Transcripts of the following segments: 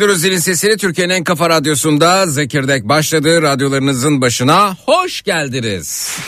Duydunuz zilin sesini Türkiye'nin en kafa radyosunda Zekirdek başladı. Radyolarınızın başına hoş geldiniz.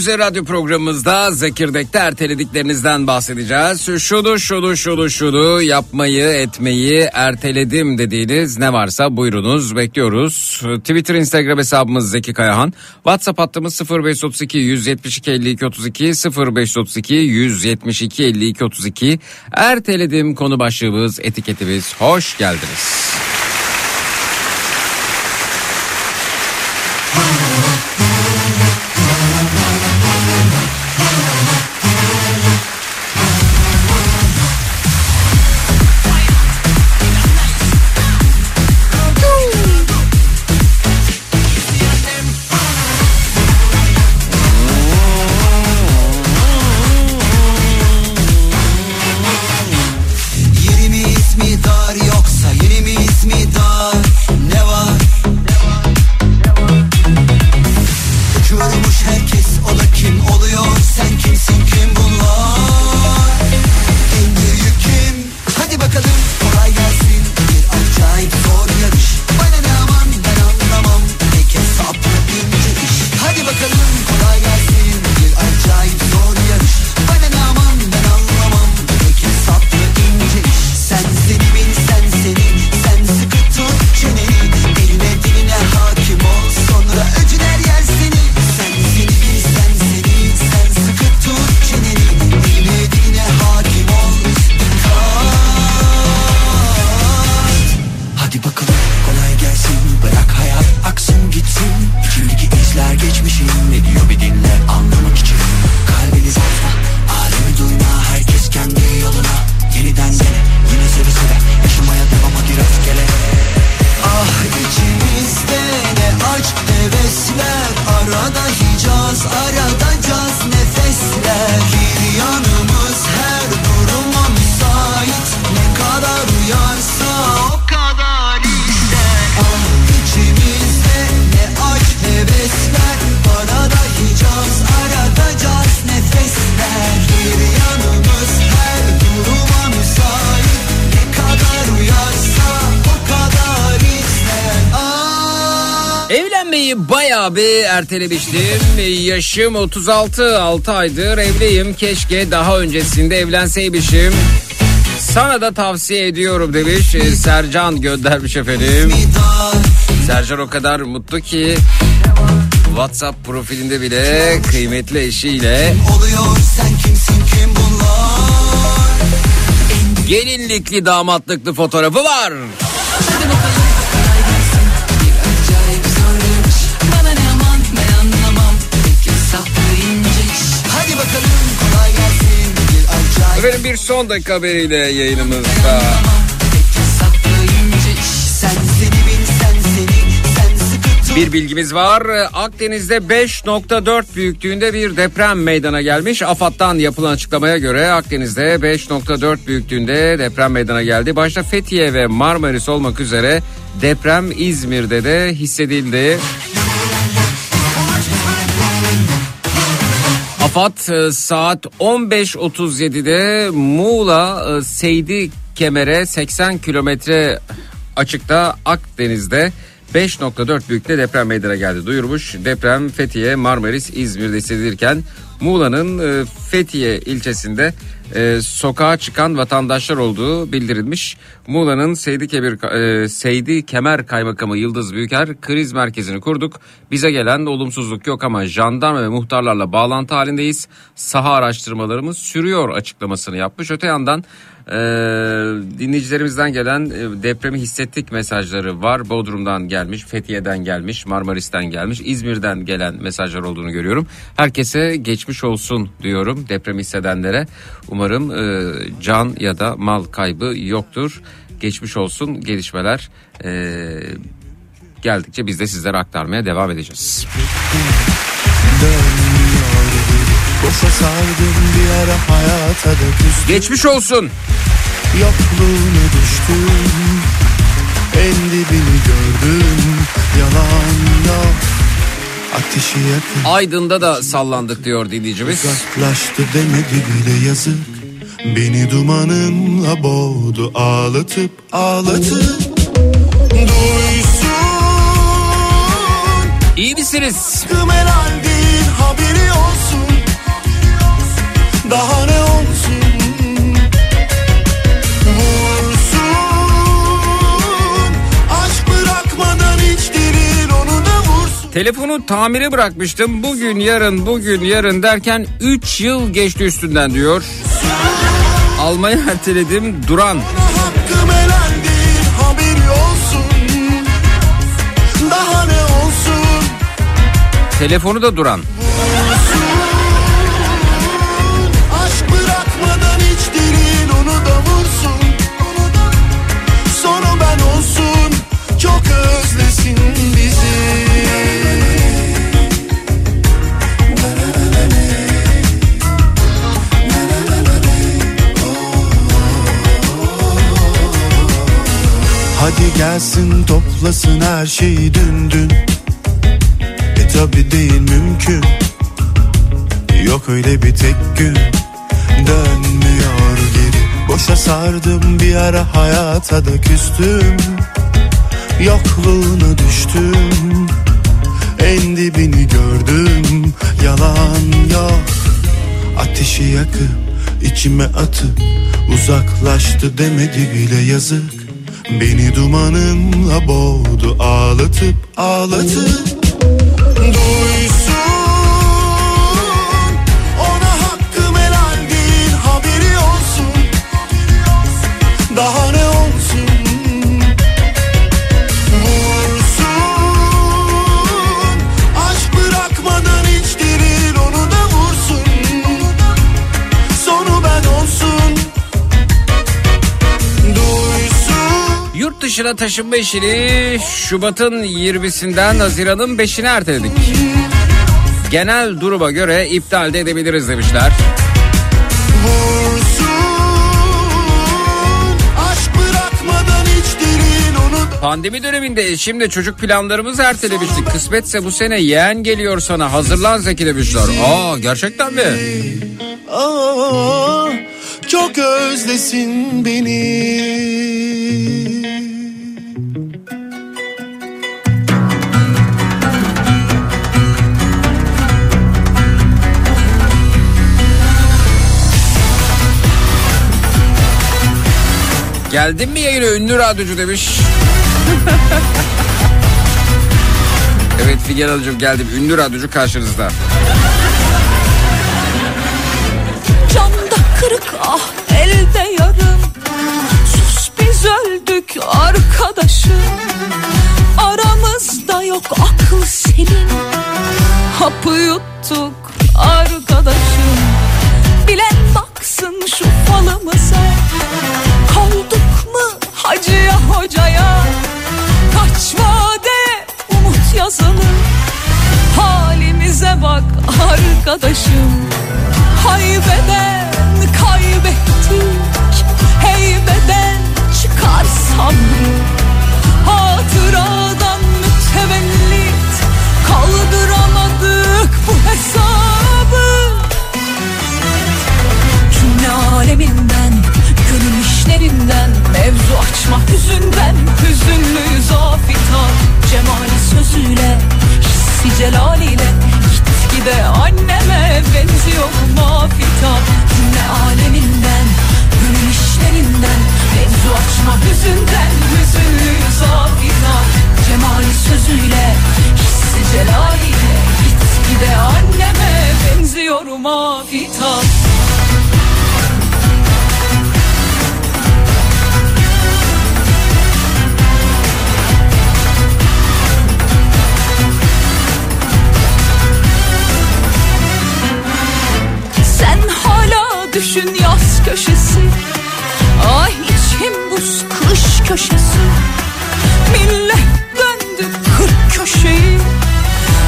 Akşamüstü radyo programımızda Zekirdek'te ertelediklerinizden bahsedeceğiz. Şunu şunu şunu şunu yapmayı etmeyi erteledim dediğiniz ne varsa buyurunuz bekliyoruz. Twitter Instagram hesabımız Zeki Kayahan. WhatsApp hattımız 0532 172 52 32 0532 172 52 32 erteledim konu başlığımız etiketimiz hoş geldiniz. Ertelemiştim. Yaşım 36, 6 aydır evliyim. Keşke daha öncesinde evlenseymişim. Sana da tavsiye ediyorum demiş ee, Sercan göndermiş efendim. Sercan o kadar mutlu ki WhatsApp profilinde bile kıymetli eşiyle gelinlikli damatlıklı fotoğrafı var. Efendim bir son dakika haberiyle yayınımızda. Bir bilgimiz var. Akdeniz'de 5.4 büyüklüğünde bir deprem meydana gelmiş. AFAD'dan yapılan açıklamaya göre Akdeniz'de 5.4 büyüklüğünde deprem meydana geldi. Başta Fethiye ve Marmaris olmak üzere deprem İzmir'de de hissedildi. AFAD e, saat 15.37'de Muğla e, Seydi Kemer'e 80 kilometre açıkta Akdeniz'de 5.4 büyüklüğünde deprem meydana geldi duyurmuş. Deprem Fethiye, Marmaris, İzmir'de hissedilirken Muğla'nın e, Fethiye ilçesinde e, sokağa çıkan vatandaşlar olduğu bildirilmiş. Muğla'nın Seydi, Kebir, e, Seydi Kemer Kaymakamı Yıldız Büyüker kriz merkezini kurduk. Bize gelen olumsuzluk yok ama jandarma ve muhtarlarla bağlantı halindeyiz. Saha araştırmalarımız sürüyor açıklamasını yapmış. Öte yandan ee, dinleyicilerimizden gelen e, depremi hissettik mesajları var. Bodrum'dan gelmiş, Fethiye'den gelmiş, Marmaris'ten gelmiş, İzmir'den gelen mesajlar olduğunu görüyorum. Herkese geçmiş olsun diyorum depremi hissedenlere. Umarım e, can ya da mal kaybı yoktur. Geçmiş olsun gelişmeler e, geldikçe biz de sizlere aktarmaya devam edeceğiz. Boşa sardım bir ara hayata da küstüm. Geçmiş olsun. Yokluğunu düştüm. En dibini gördüm. Yalan yok. Ateşi yakın. Aydın'da da sallandık diyor dinleyicimiz. Uzaklaştı demedi bile yazık. Beni dumanınla boğdu ağlatıp ağlatıp duysun. İyi misiniz? Herhalde haberi olsun daha ne olsun? Vursun. Aşk bırakmadan hiç onu da vursun. Telefonu tamire bırakmıştım. Bugün yarın bugün yarın derken 3 yıl geçti üstünden diyor. Almayı erteledim Duran. Telefonu da Duran Hadi gelsin toplasın her şeyi dün dün. Tabi değil mümkün. Yok öyle bir tek gün. Dönmüyor geri. Boşa sardım bir ara hayata da küstüm. Yokluğuna düştüm. En dibini gördüm. Yalan yok. Ateşi yakıp içime atıp Uzaklaştı demedi bile yazık Beni dumanınla boğdu ağlatıp ağlatıp. Duysun Dışına taşınma işini Şubat'ın 20'sinden Haziran'ın 5'ine erteledik. Genel duruma göre iptal de edebiliriz demişler. Pandemi döneminde şimdi çocuk planlarımızı ertelemiştik. Kısmetse bu sene yeğen geliyor sana hazırlan Zeki demişler. Aa gerçekten mi? Aa, çok özlesin beni. Geldin mi yayına ünlü radyocu demiş. evet Figen Hanımcığım geldim. Ünlü radyocu karşınızda. Camda kırık ah elde yarım Sus biz öldük arkadaşım Aramızda yok akıl senin Hapı yuttuk arkadaşım Bilen baksın şu falımıza hacıya hocaya Kaç vade umut yazılı. Halimize bak arkadaşım. Haybeden kaybettik. Heybeden çıkar sabrı Hatıradan mütevellit Kaldıramadık bu hesabı Mevzu açma hüzünden Hüzünlüyüz afitar Cemali sözüyle Hissi celaliyle. Gitgide anneme benziyor mafitar Cümle aleminden Gönül işlerinden. Mevzu açma hüzünden Hüzünlüyüz afitar Cemali sözüyle Hissi celaliyle. Gitgide anneme benziyor mafitar düşün yaz köşesi. Ay içim buz kış köşesi. Millet döndü kırk köşeyi.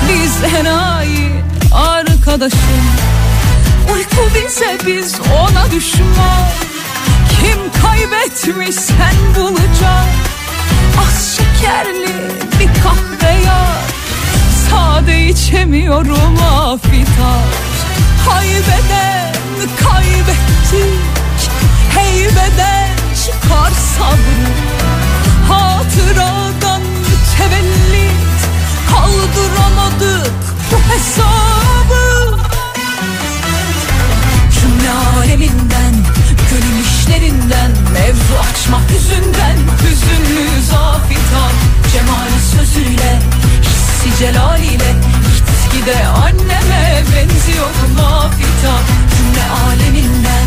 Biz enayi arkadaşım Uyku bize biz ona düşman. Kim kaybetmiş sen bulacak Az şekerli bir kahve yar Sade içemiyorum afitar Haybeden kaybettik. Heybeden çıkar sabrı. Hatıradan mütevellit Kaldıramadık bu hesabı. Cümle aleminden Gönül işlerinden Mevzu açma hüzünden Hüzünlü zafitan Cemali sözüyle Hissi celaliyle Gitgide anneme benziyor mafitan Cümle aleminden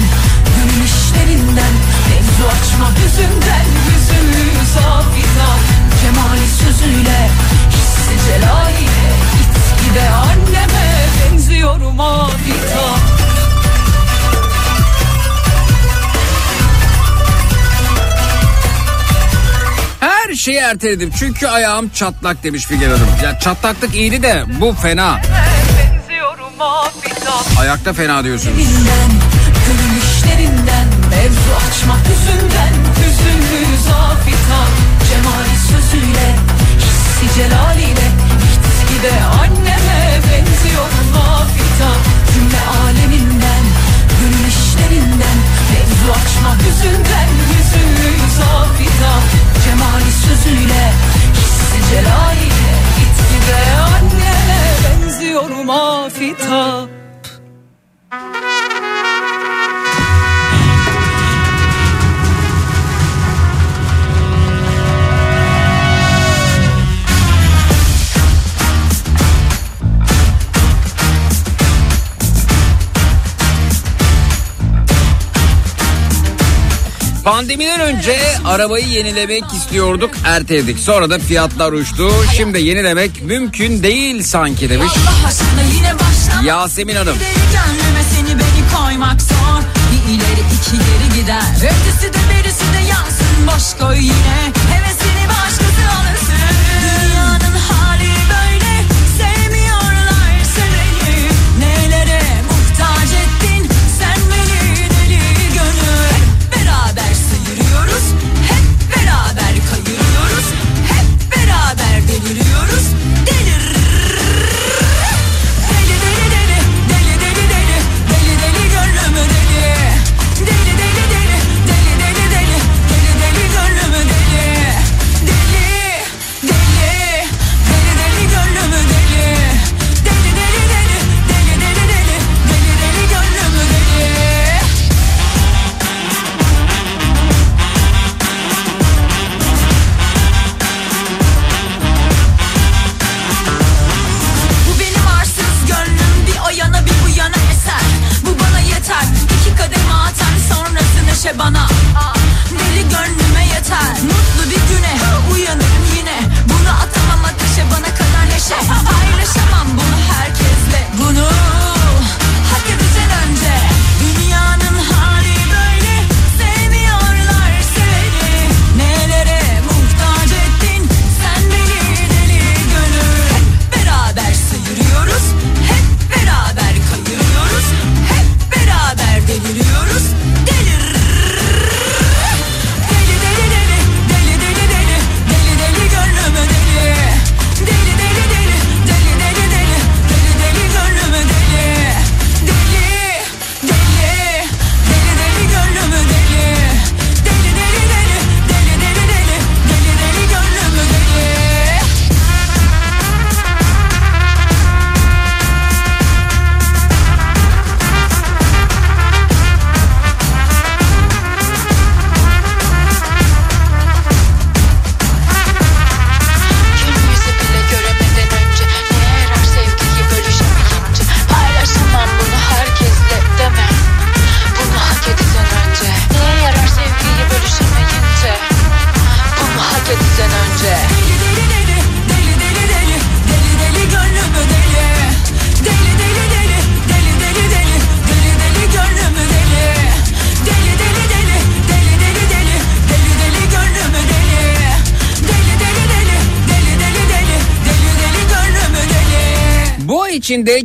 Gönül işlerinden. Mevzu açma hüzünden Hüzünlü zafitan Cemali sözüyle Hissi celaliyle. Gitgide anneme benziyor mafitan şeyi erteledim. Çünkü ayağım çatlak demiş Figen Hanım. Ya çatlaklık iyiydi de bu fena. Ayakta fena diyorsunuz. Mevzu açmak hüzünden, hüzünlü zafitan, cemali sözüyle, hissi celaliyle, gide anneme benziyor nafitan, cümle aleminden, gülüşlerinden, mevzu açmak hüzünden, hüzünlü Musa fida Cemali sözüyle Hissi celaliyle Gitti be anne Benziyorum afita. Pandemiden önce arabayı yenilemek istiyorduk erteledik. Sonra da fiyatlar uçtu. Şimdi yenilemek mümkün değil sanki demiş. Yasemin Hanım. İleri iki geri gider Ötesi de berisi de yansın Boş koy yine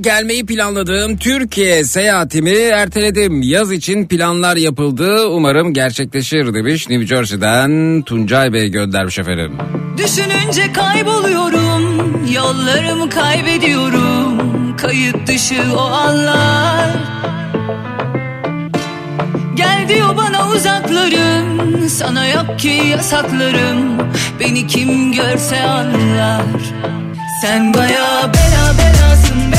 gelmeyi planladığım Türkiye seyahatimi erteledim. Yaz için planlar yapıldı. Umarım gerçekleşir demiş New Jersey'den Tuncay Bey göndermiş efendim. Düşününce kayboluyorum, yollarımı kaybediyorum. Kayıt dışı o anlar Gel diyor bana uzaklarım Sana yok ki yasaklarım Beni kim görse anlar Sen baya bela belasın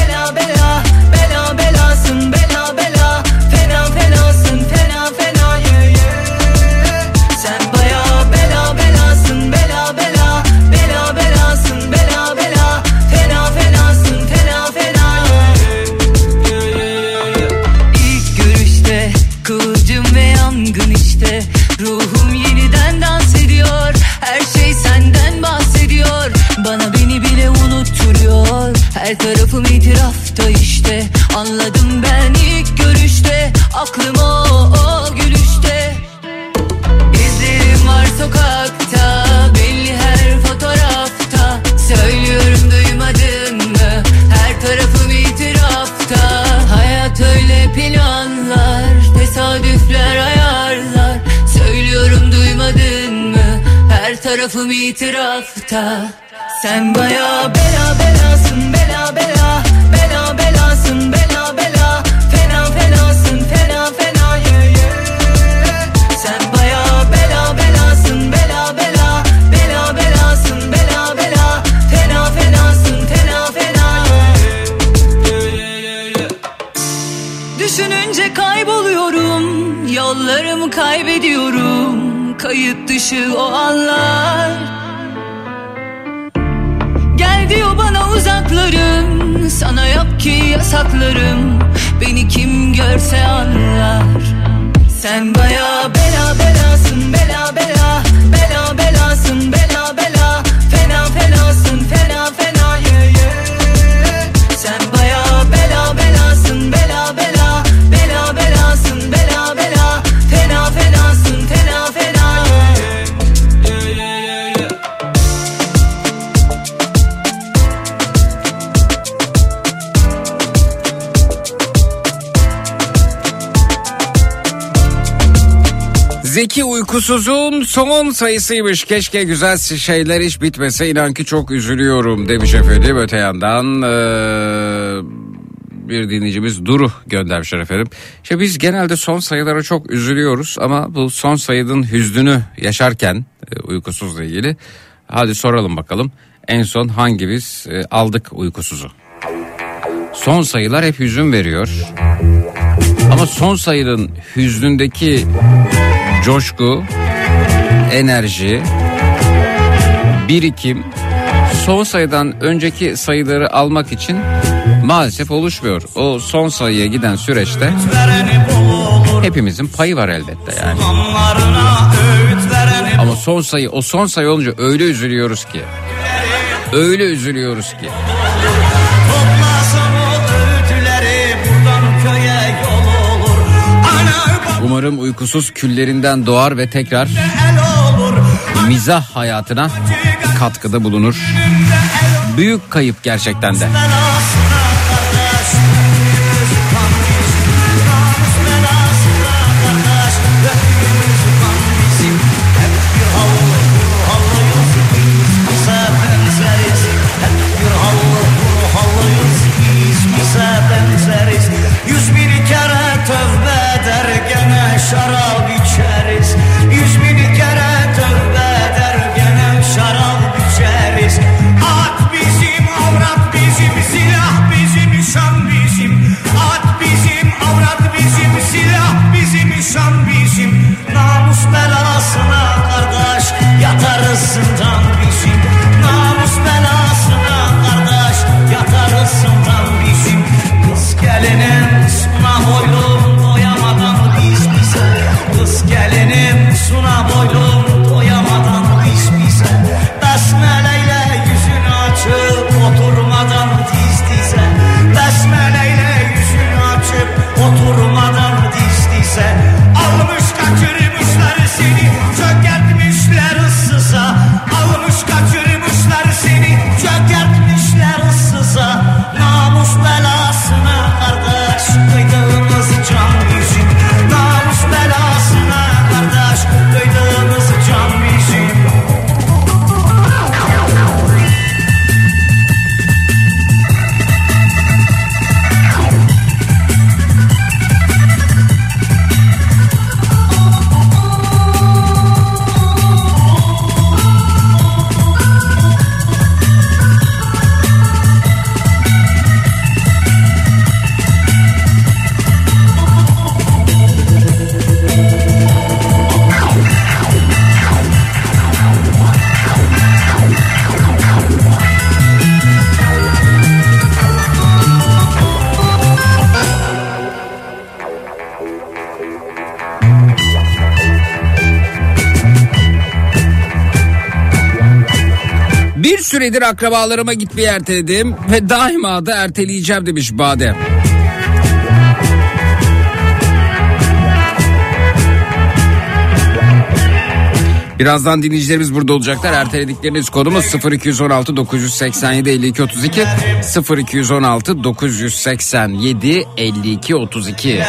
Her tarafım itirafta işte. Anladım ben ilk görüşte. Aklım o, o gülüşte. İzlerim var sokakta. Belli her fotoğrafta. Söylüyorum duymadın mı? Her tarafım itirafta. Hayat öyle planlar Tesadüfler ayarlar. Söylüyorum duymadın mı? Her tarafım itirafta. Sen baya bela belasın bela bela Bela belasın bela bela. Fena fenasın fena fena. Sen baya bela belasın bela bela Bela belasın bela bela. Fena fenasın fena fena Düşününce kayboluyorum Yollarımı kaybediyorum. Kayıt dışı o anlar bana uzaklarım Sana yok ki yasaklarım. Beni kim görse anlar. Sen baya bela belasın bela bela Bela belasın bela bela uykusuzun son sayısıymış. Keşke güzel şeyler hiç bitmese. İnan ki çok üzülüyorum demiş efendim. Öte yandan eee, bir dinleyicimiz Duru göndermişler efendim. İşte biz genelde son sayılara çok üzülüyoruz ama bu son sayının hüznünü yaşarken uykusuzla ilgili. Hadi soralım bakalım en son hangimiz aldık uykusuzu? Son sayılar hep hüzün veriyor. Ama son sayının hüznündeki coşku, enerji, birikim son sayıdan önceki sayıları almak için maalesef oluşmuyor. O son sayıya giden süreçte hepimizin payı var elbette yani. Ama son sayı o son sayı olunca öyle üzülüyoruz ki. Öyle üzülüyoruz ki. Umarım uykusuz küllerinden doğar ve tekrar mizah hayatına katkıda bulunur. Büyük kayıp gerçekten de. Süredir akrabalarıma gitmeyi erteledim ve daima da erteleyeceğim demiş Badem. Birazdan dinleyicilerimiz burada olacaklar. Erteledikleriniz kodumuz 0216 987 52 32 0216 987 52 32.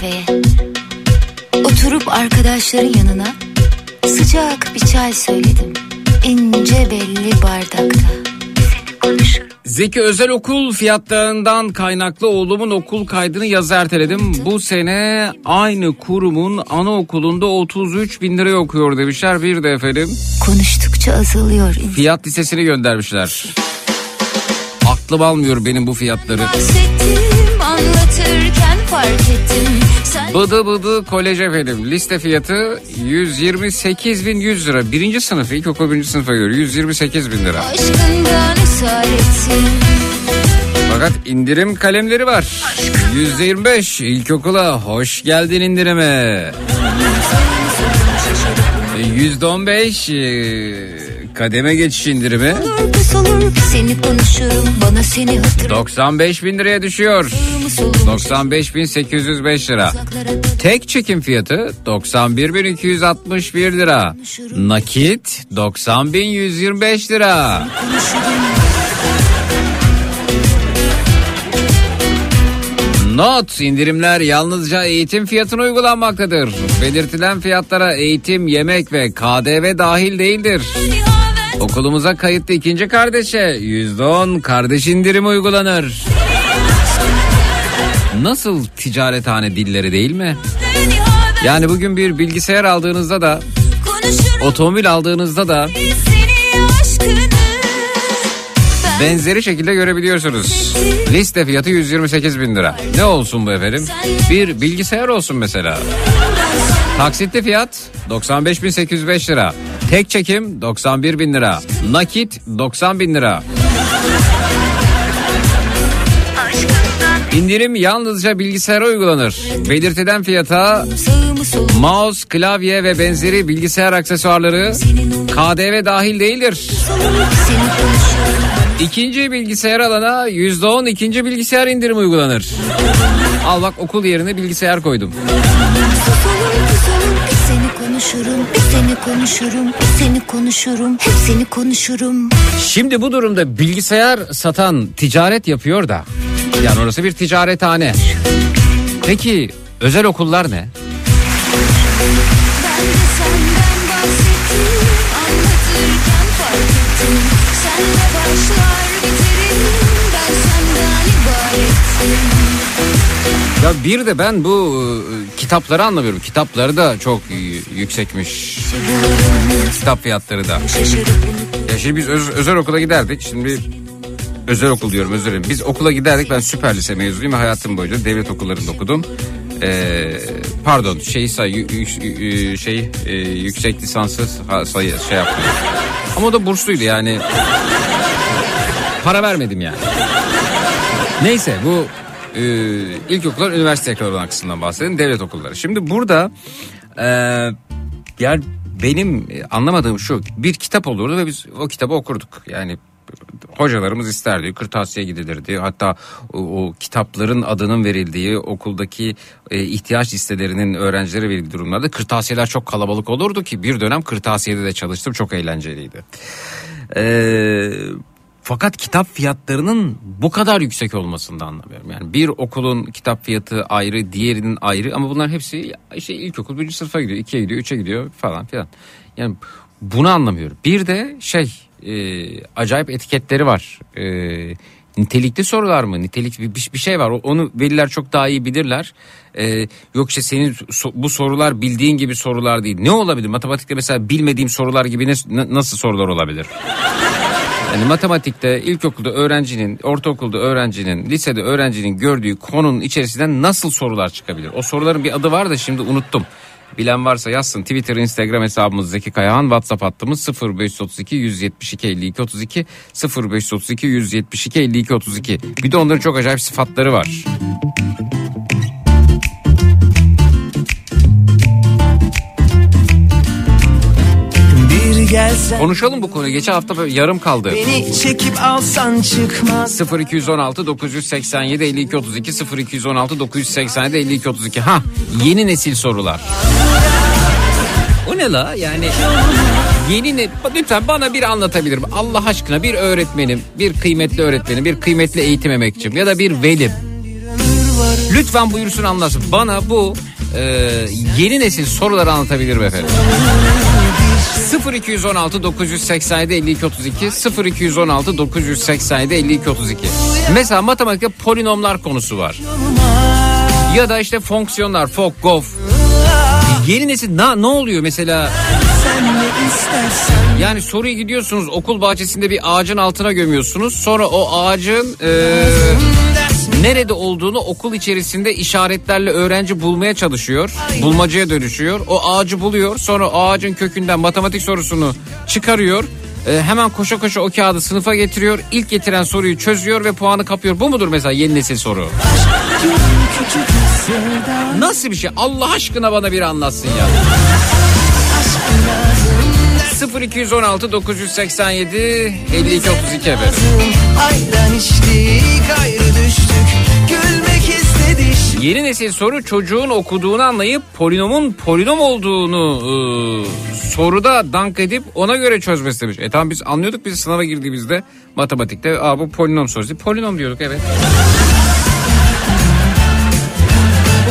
kahveye. Oturup arkadaşların yanına sıcak bir çay söyledim. İnce belli bardakta. Seni konuşurum. Zeki Özel Okul fiyatlarından kaynaklı oğlumun okul kaydını yaz erteledim. Bu sene aynı kurumun anaokulunda 33 bin liraya okuyor demişler. Bir de efendim Konuştukça azalıyor insan. fiyat listesini göndermişler. Aklım almıyor benim bu fiyatları. Bahsettim. Sen Bıdı bıdı kolej efendim. Liste fiyatı 128 bin 100 lira. Birinci sınıf ilkokul birinci sınıfa göre 128 bin lira. Fakat indirim kalemleri var. %25 ilkokula hoş geldin indirime. %15 e, kademe geçiş indirimi Olur kız olur seni konuşurum bana seni hatırlatır 95 bin liraya düşüyor. mı solum 95 bin 805 lira. Tek çekim fiyatı 91 bin 261 lira. Nakit 90 bin 125 lira. Not indirimler yalnızca eğitim fiyatına uygulanmaktadır. Belirtilen fiyatlara eğitim, yemek ve KDV dahil değildir. Okulumuza kayıtlı ikinci kardeşe %10 kardeş indirimi uygulanır. Nasıl ticarethane dilleri değil mi? Yani bugün bir bilgisayar aldığınızda da otomobil aldığınızda da benzeri şekilde görebiliyorsunuz. Liste fiyatı 128 bin lira. Ne olsun bu efendim? Bir bilgisayar olsun mesela. Taksitli fiyat 95 bin 805 lira. Tek çekim 91 bin lira. Nakit 90 bin lira. İndirim yalnızca bilgisayara uygulanır. Belirtilen fiyata mouse, klavye ve benzeri bilgisayar aksesuarları KDV dahil değildir. İkinci bilgisayar alana %10 ikinci bilgisayar indirimi uygulanır. Al bak okul yerine bilgisayar koydum. Bir seni konuşurum bir seni konuşurum bir seni konuşurum hep seni konuşurum Şimdi bu durumda bilgisayar satan ticaret yapıyor da. Yani orası bir ticarethane. Peki özel okullar ne? Ya bir de ben bu e, kitapları anlamıyorum. Kitapları da çok yüksekmiş. Kitap fiyatları da. Ya şimdi biz öz- özel okula giderdik. Şimdi özel okul diyorum özür dilerim. Biz okula giderdik. Ben süper lise mezunuyum hayatım boyunca devlet okullarında okudum. Ee, pardon şey say şey e, yüksek lisansı sayı şey yaptım. Ama o da bursluydu yani. Para vermedim yani. Neyse bu e, ilkokullar üniversiteye kadar olan kısmından bahsedelim. Devlet okulları. Şimdi burada e, yani benim e, anlamadığım şu bir kitap olurdu ve biz o kitabı okurduk. Yani hocalarımız isterdi kırtasiye gidilirdi hatta o, o kitapların adının verildiği okuldaki e, ihtiyaç listelerinin öğrencilere verildiği durumlarda kırtasiyeler çok kalabalık olurdu ki bir dönem kırtasiyede de çalıştım çok eğlenceliydi. Eee fakat kitap fiyatlarının bu kadar yüksek olmasını da anlamıyorum. Yani bir okulun kitap fiyatı ayrı, diğerinin ayrı ama bunlar hepsi işte ilkokul birinci sınıfa gidiyor, ikiye gidiyor, üçe gidiyor falan filan. Yani bunu anlamıyorum. Bir de şey e, acayip etiketleri var. E, nitelikli sorular mı? Nitelik bir, bir şey var. Onu veliler çok daha iyi bilirler. E, yok işte senin so- bu sorular bildiğin gibi sorular değil. Ne olabilir? Matematikte mesela bilmediğim sorular gibi ne, na- nasıl sorular olabilir? Yani matematikte ilkokulda öğrencinin, ortaokulda öğrencinin, lisede öğrencinin gördüğü konunun içerisinden nasıl sorular çıkabilir? O soruların bir adı var da şimdi unuttum. Bilen varsa yazsın. Twitter, Instagram hesabımız Zeki Kayahan, WhatsApp hattımız 0532 172 52 32 0532 172 52 32. Bir de onların çok acayip sıfatları var. Gelsen Konuşalım bu konuyu. Geçen hafta yarım kaldı. beni çekip alsan çıkmaz 0216 987 52 32 0216 987 52 32 ha yeni nesil sorular. O ne la yani yeni ne lütfen bana bir anlatabilirim Allah aşkına bir öğretmenim bir kıymetli öğretmenim bir kıymetli eğitim emekçim ya da bir velim Lütfen buyursun anlasın. Bana bu e, yeni nesil soruları anlatabilir mi efendim? 0216 987 52 32 0216 987 52 32 Mesela matematikte polinomlar konusu var. Ya da işte fonksiyonlar, fok, gof. Yeni nesil ne, ne oluyor mesela? Yani soruyu gidiyorsunuz okul bahçesinde bir ağacın altına gömüyorsunuz. Sonra o ağacın e, nerede olduğunu okul içerisinde işaretlerle öğrenci bulmaya çalışıyor. Bulmacaya dönüşüyor. O ağacı buluyor. Sonra ağacın kökünden matematik sorusunu çıkarıyor. E, hemen koşa koşa o kağıdı sınıfa getiriyor. İlk getiren soruyu çözüyor ve puanı kapıyor. Bu mudur mesela yeni nesil soru? Nasıl bir şey? Allah aşkına bana bir anlatsın ya. 0216 987 52 32 efendim. Ayran içtik ayrı Yeni nesil soru çocuğun okuduğunu anlayıp polinomun polinom olduğunu e, soruda dank edip ona göre çözmesi demiş. E tamam biz anlıyorduk biz sınava girdiğimizde matematikte Aa, bu polinom sorusu. Polinom diyorduk evet.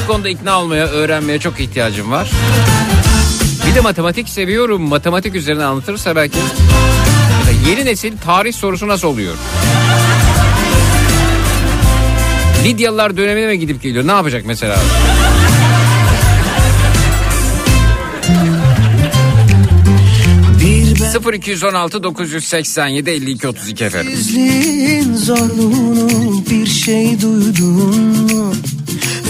Bu konuda ikna olmaya, öğrenmeye çok ihtiyacım var. Bir de matematik seviyorum. Matematik üzerine anlatırsa belki. Yeni nesil tarih sorusu nasıl oluyor? Lidyalılar dönemine mi gidip geliyor? Ne yapacak mesela? Ben 0216 987 52 32 efendim. Özlüğün zorluğunu bir şey duydun mu?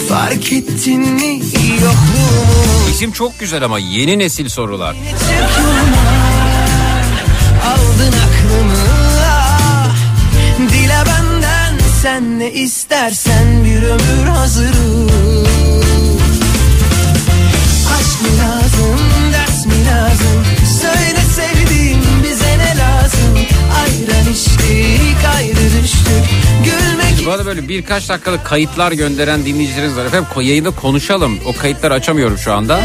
Fark ettin mi yokluğumu İsim çok güzel ama yeni nesil sorular. Sen ne istersen bir ömür hazırım Aşk mı lazım ders mi lazım Söyle sevdiğim bize ne lazım Ayran içtik ayrı düştük Gülmek Bu arada böyle birkaç dakikalık kayıtlar gönderen dinleyicileriniz var. Efendim yayında konuşalım. O kayıtları açamıyorum şu anda.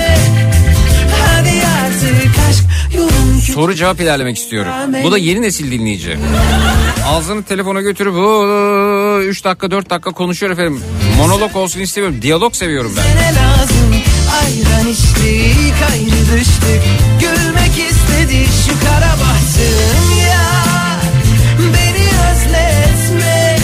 hadi artık aşk Soru cevap ilerlemek istiyorum. Bu da yeni nesil dinleyici. Ağzını telefona götürüp 3 dakika 4 dakika konuşuyor efendim. Monolog olsun istemiyorum. Diyalog seviyorum ben. lazım Ayran içtik ayrı düştük Gülmek istedi şu kara bahtım ya Beni özletme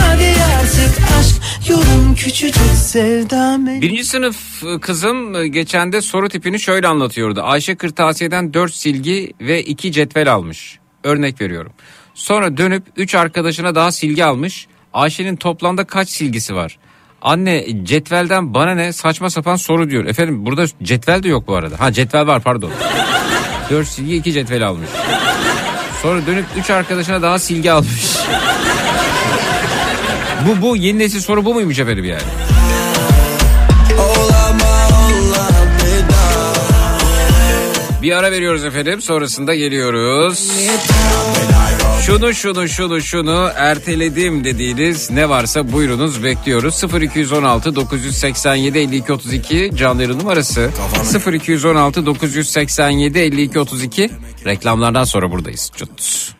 Hadi artık aşk yolun küçücük sevdam Birinci sınıf e, kızım e, geçen de soru tipini şöyle anlatıyordu. Ayşe kırtasiyeden 4 silgi ve 2 cetvel almış. Örnek veriyorum. Sonra dönüp 3 arkadaşına daha silgi almış. Ayşe'nin toplamda kaç silgisi var? Anne cetvelden bana ne saçma sapan soru diyor. Efendim burada cetvel de yok bu arada. Ha cetvel var pardon. 4 silgi 2 cetvel almış. Sonra dönüp 3 arkadaşına daha silgi almış. bu bu yeni nesil soru bu muymuş efendim yani? Bir ara veriyoruz efendim. Sonrasında geliyoruz. Şunu şunu şunu şunu erteledim dediğiniz ne varsa buyurunuz bekliyoruz. 0216 987 52 32 canlı numarası. 0216 987 52 32 reklamlardan sonra buradayız. Çut.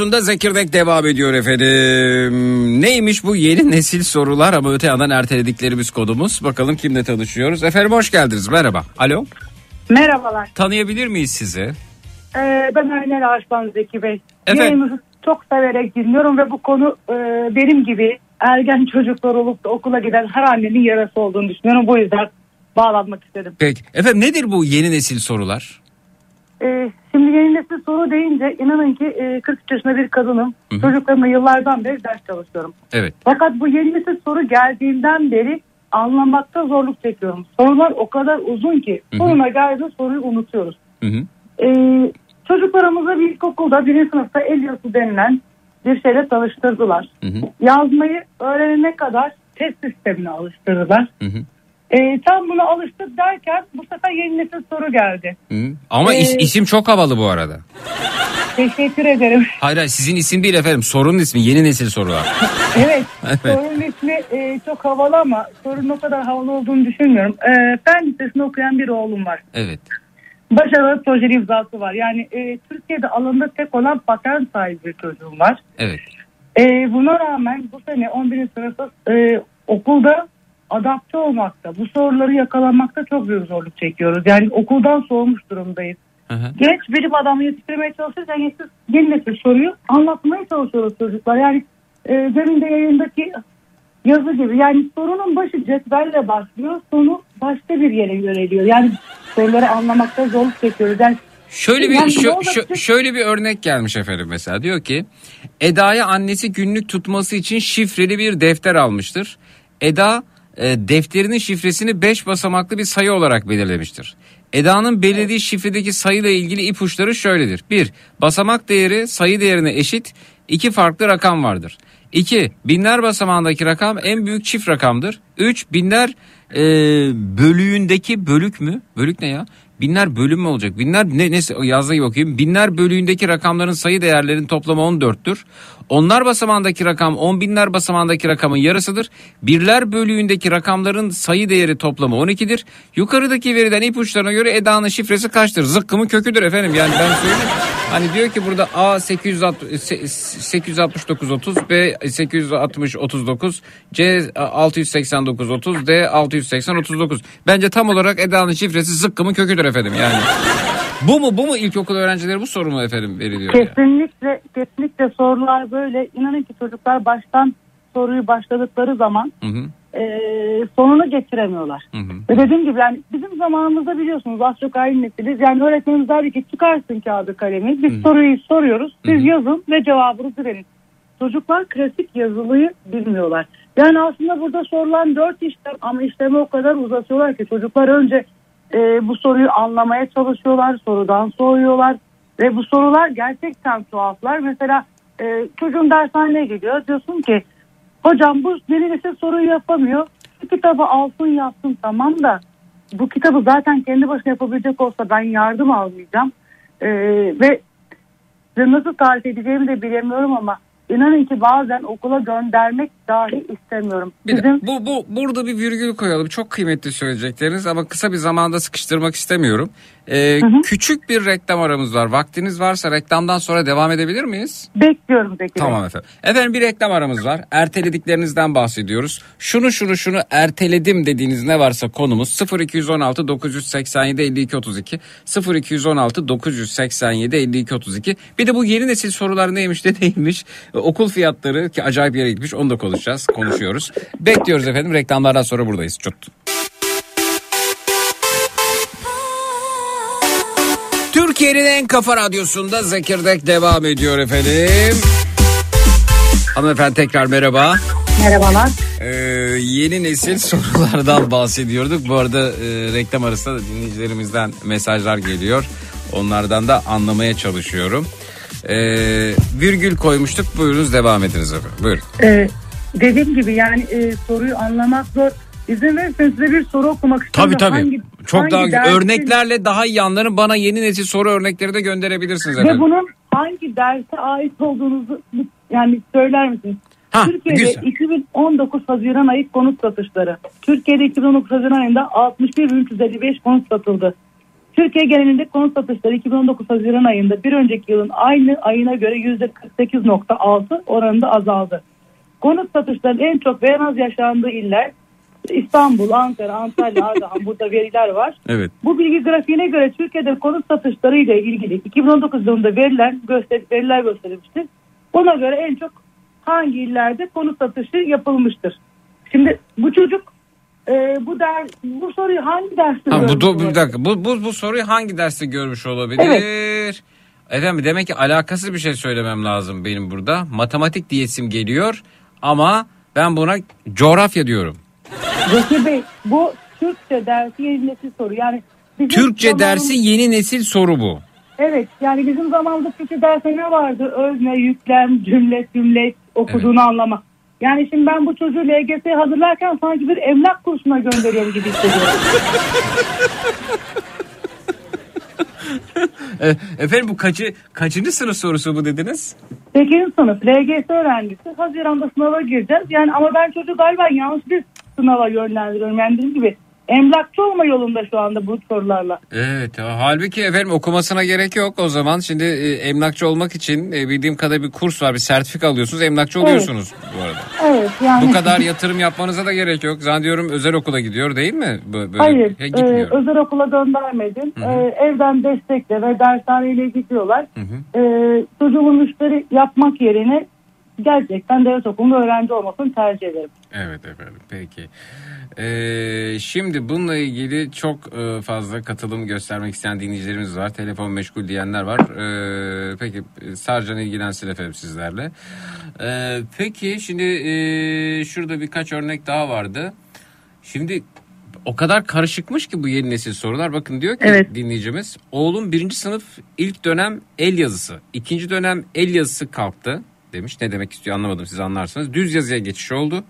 Radyosunda Zekirdek devam ediyor efendim. Neymiş bu yeni nesil sorular ama öte yandan ertelediklerimiz kodumuz. Bakalım kimle tanışıyoruz. Efendim hoş geldiniz merhaba. Alo Merhabalar. tanıyabilir miyiz sizi? Ee, ben Aynel Arslan Zeki Bey. Efendim? Yayınınızı çok severek dinliyorum ve bu konu e, benim gibi ergen çocuklar olup da okula giden her annenin yarası olduğunu düşünüyorum. Bu yüzden bağlanmak istedim. Peki efendim nedir bu yeni nesil sorular? Ee, şimdi yeni nesil soru deyince inanın ki e, 43 yaşında bir kadınım. Hı hı. Çocuklarımla yıllardan beri ders çalışıyorum. Evet. Fakat bu yeni nesil soru geldiğinden beri anlamakta zorluk çekiyorum. Sorular o kadar uzun ki Hı hı. sonuna geldiğinde soruyu unutuyoruz. Hı hı. Ee, çocuklarımızı bir ilkokulda birinci sınıfta el yazısı denilen bir şeyle tanıştırdılar. Hı hı. Yazmayı öğrenene kadar test sistemine alıştırdılar. Hı Ee, tam buna alıştık derken bu sefer yeni nesil soru geldi. Hı. Ama is- Ee, isim çok havalı bu arada. Teşekkür ederim. Hayır hayır sizin isim değil efendim sorunun ismi yeni nesil sorular. Evet, Evet. sorunun ismi e, çok havalı ama sorunun o kadar havalı olduğunu düşünmüyorum. Ee, fen lisesinde okuyan bir oğlum var. Evet. Başarılı projeli imzası var. Yani e, Türkiye'de alanında tek olan patent sahibi bir çocuğum var. Evet. Ee, buna rağmen bu sene 11. sınıfta e, okulda adapte olmakta, bu soruları yakalamakta çok büyük zorluk çekiyoruz. Yani okuldan soğumuş durumdayız. Hı hı. Genç bilim adamı yetiştirmeye çalışırken yeni, yeni nesil soruyu anlatmaya çalışıyoruz çocuklar. Yani e, demin de yayındaki yazı gibi. Yani sorunun başı cetvelle başlıyor, sonu başka bir yere yöneliyor. Yani soruları anlamakta zorluk çekiyoruz. Yani Şöyle bir Yani şö- şöyle bir örnek gelmiş efendim mesela diyor ki Eda'ya annesi günlük tutması için şifreli bir defter almıştır. Eda e, defterinin şifresini 5 basamaklı bir sayı olarak belirlemiştir. Eda'nın belirlediği şifredeki sayıyla ilgili ipuçları şöyledir. 1. Basamak değeri sayı değerine eşit iki farklı rakam vardır. 2. Binler basamağındaki rakam en büyük çift rakamdır. 3. Binler e, bölüğündeki bölük mü? Bölük ne ya? Binler bölüm mü olacak? Binler ne neyse yazdığı okuyayım. Binler bölüğündeki rakamların sayı değerlerinin toplamı 14'tür. Onlar basamağındaki rakam 10 binler basamağındaki rakamın yarısıdır. Birler bölüğündeki rakamların sayı değeri toplamı 12'dir. Yukarıdaki veriden ipuçlarına göre Eda'nın şifresi kaçtır? Zıkkımın köküdür efendim. Yani ben söyleyeyim. Hani diyor ki burada A 860, 869 30, B 860 39, C 689 30, D 680 39. Bence tam olarak Eda'nın şifresi zıkkımın köküdür efendim yani. Bu mu bu mu ilkokul öğrencileri bu soru mu efendim veriliyor? ya? Kesinlikle kesinlikle sorular böyle. İnanın ki çocuklar baştan soruyu başladıkları zaman Hı hı, e, sonunu getiremiyorlar. hı hı. Ve dediğim gibi yani bizim zamanımızda biliyorsunuz az çok aynı nesiliz. Yani öğretmenimiz derdi ki çıkarsın kağıdı kalemi. Biz soruyu soruyoruz. Siz yazın ve cevabınızı verin. Çocuklar klasik yazılıyı bilmiyorlar. Yani aslında burada sorulan dört işlem ama işlemi o kadar uzatıyorlar ki çocuklar önce e, bu soruyu anlamaya çalışıyorlar. Sorudan soğuyorlar. Ve bu sorular gerçekten tuhaflar. Mesela e, çocuğun dershaneye gidiyor. Diyorsun ki hocam bu nesil soruyu yapamıyor. Bu kitabı alsın yapsın tamam da bu kitabı zaten kendi başına yapabilecek olsa ben yardım almayacağım. E, ve nasıl tarif edeceğimi de bilemiyorum ama inanın ki bazen okula göndermek dahi istemiyorum. Bir de, Bizim bu, bu burada bir virgül koyalım. Çok kıymetli söyleyecekleriniz ama kısa bir zamanda sıkıştırmak istemiyorum. Ee, Küçük bir reklam aramız var. Vaktiniz varsa reklamdan sonra devam edebilir miyiz? bekliyorum Bey. Tamam efendim. Efendim bir reklam aramız var. Ertelediklerinizden bahsediyoruz. Şunu şunu şunu erteledim dediğiniz ne varsa konumuz 0216 987 52 32 0216 987 52 32. Bir de bu yeni nesil sorular neymiş de neymiş. Okul fiyatları ki acayip yere gitmiş onu da konuşacağız. Konuşuyoruz. Bekliyoruz efendim. Reklamlardan sonra buradayız. Çut. Türkiye'nin en kafa radyosunda Zekirdek devam ediyor efendim. Hanımefendi tekrar merhaba. Merhabalar. Ee, yeni nesil sorulardan bahsediyorduk. Bu arada e, reklam arasında da dinleyicilerimizden mesajlar geliyor. Onlardan da anlamaya çalışıyorum. Ee, virgül koymuştuk. Buyurunuz devam ediniz efendim. Buyurun. Ee, dediğim gibi yani e, soruyu anlamak zor. İzin verirseniz size bir soru okumak istiyorum. Tabii tabii. Hangi- Çok hangi daha dersin- örneklerle daha iyi anların bana yeni nesil soru örnekleri de gönderebilirsiniz Ve efendim. bunun hangi derse ait olduğunuzu yani söyler misiniz? Ha, Türkiye'de güzel. 2019 Haziran ayı konut satışları. Türkiye'de 2019 Haziran ayında 61.355 konut satıldı. Türkiye genelinde konut satışları 2019 Haziran ayında bir önceki yılın aynı ayına göre %48.6 oranında azaldı. Konut satışlarının en çok ve en az yaşandığı iller İstanbul, Ankara, Antalya, Ardahan burada veriler var. Evet. Bu bilgi grafiğine göre Türkiye'de konut satışları ile ilgili 2019 yılında verilen göster veriler gösterilmiştir. Buna göre en çok hangi illerde konut satışı yapılmıştır? Şimdi bu çocuk e, bu der bu soruyu hangi derste Ha, bu, do- olabilir? bir dakika bu, bu, bu soruyu hangi derste görmüş olabilir? Efendim demek ki alakasız bir şey söylemem lazım benim burada. Matematik diyesim geliyor ama ben buna coğrafya diyorum. Zeki Bey bu Türkçe dersi yeni nesil soru. Yani bizim Türkçe zamanımız- dersi yeni nesil soru bu. Evet yani bizim zamanımızda Türkçe dersi ne vardı? Özne, yüklem, cümle, cümle okuduğunu anlama. Yani şimdi ben bu çocuğu LGS'ye hazırlarken sanki bir emlak kursuna gönderiyorum gibi hissediyorum. E, efendim bu kaçı kaçıncı sınıf sorusu bu dediniz? 8. sınıf LGS öğrencisi. Haziran'da sınava gireceğiz. Yani ama ben çocuğu galiba yanlış bir sınava yönlendiriyorum. Yani dediğim gibi emlakçı olma yolunda şu anda bu sorularla. Evet halbuki efendim okumasına gerek yok o zaman. Şimdi e, emlakçı olmak için e, bildiğim kadar bir kurs var bir sertifika alıyorsunuz emlakçı Evet. oluyorsunuz bu arada. Evet yani. Bu kadar yatırım yapmanıza da gerek yok. Zannediyorum özel okula gidiyor değil mi? Böyle, Hayır, He, e, özel okula göndermedim. E, evden destekle ve dershaneyle gidiyorlar. E, çocuğumun müşteri yapmak yerine gerçekten devlet okulunda öğrenci olmasını tercih ederim. Evet efendim peki. Ee, şimdi bununla ilgili çok e, fazla katılım göstermek isteyen dinleyicilerimiz var. Telefon meşgul diyenler var. Ee, peki Sarcan ilgilensin efendim sizlerle. Ee, peki şimdi e, şurada birkaç örnek daha vardı. Şimdi o kadar karışıkmış ki bu yeni nesil sorular. Bakın diyor ki Evet. dinleyicimiz. Oğlum birinci sınıf ilk dönem el yazısı. ikinci dönem el yazısı kalktı demiş. Ne demek istiyor anlamadım siz anlarsınız. Düz yazıya geçiş oldu.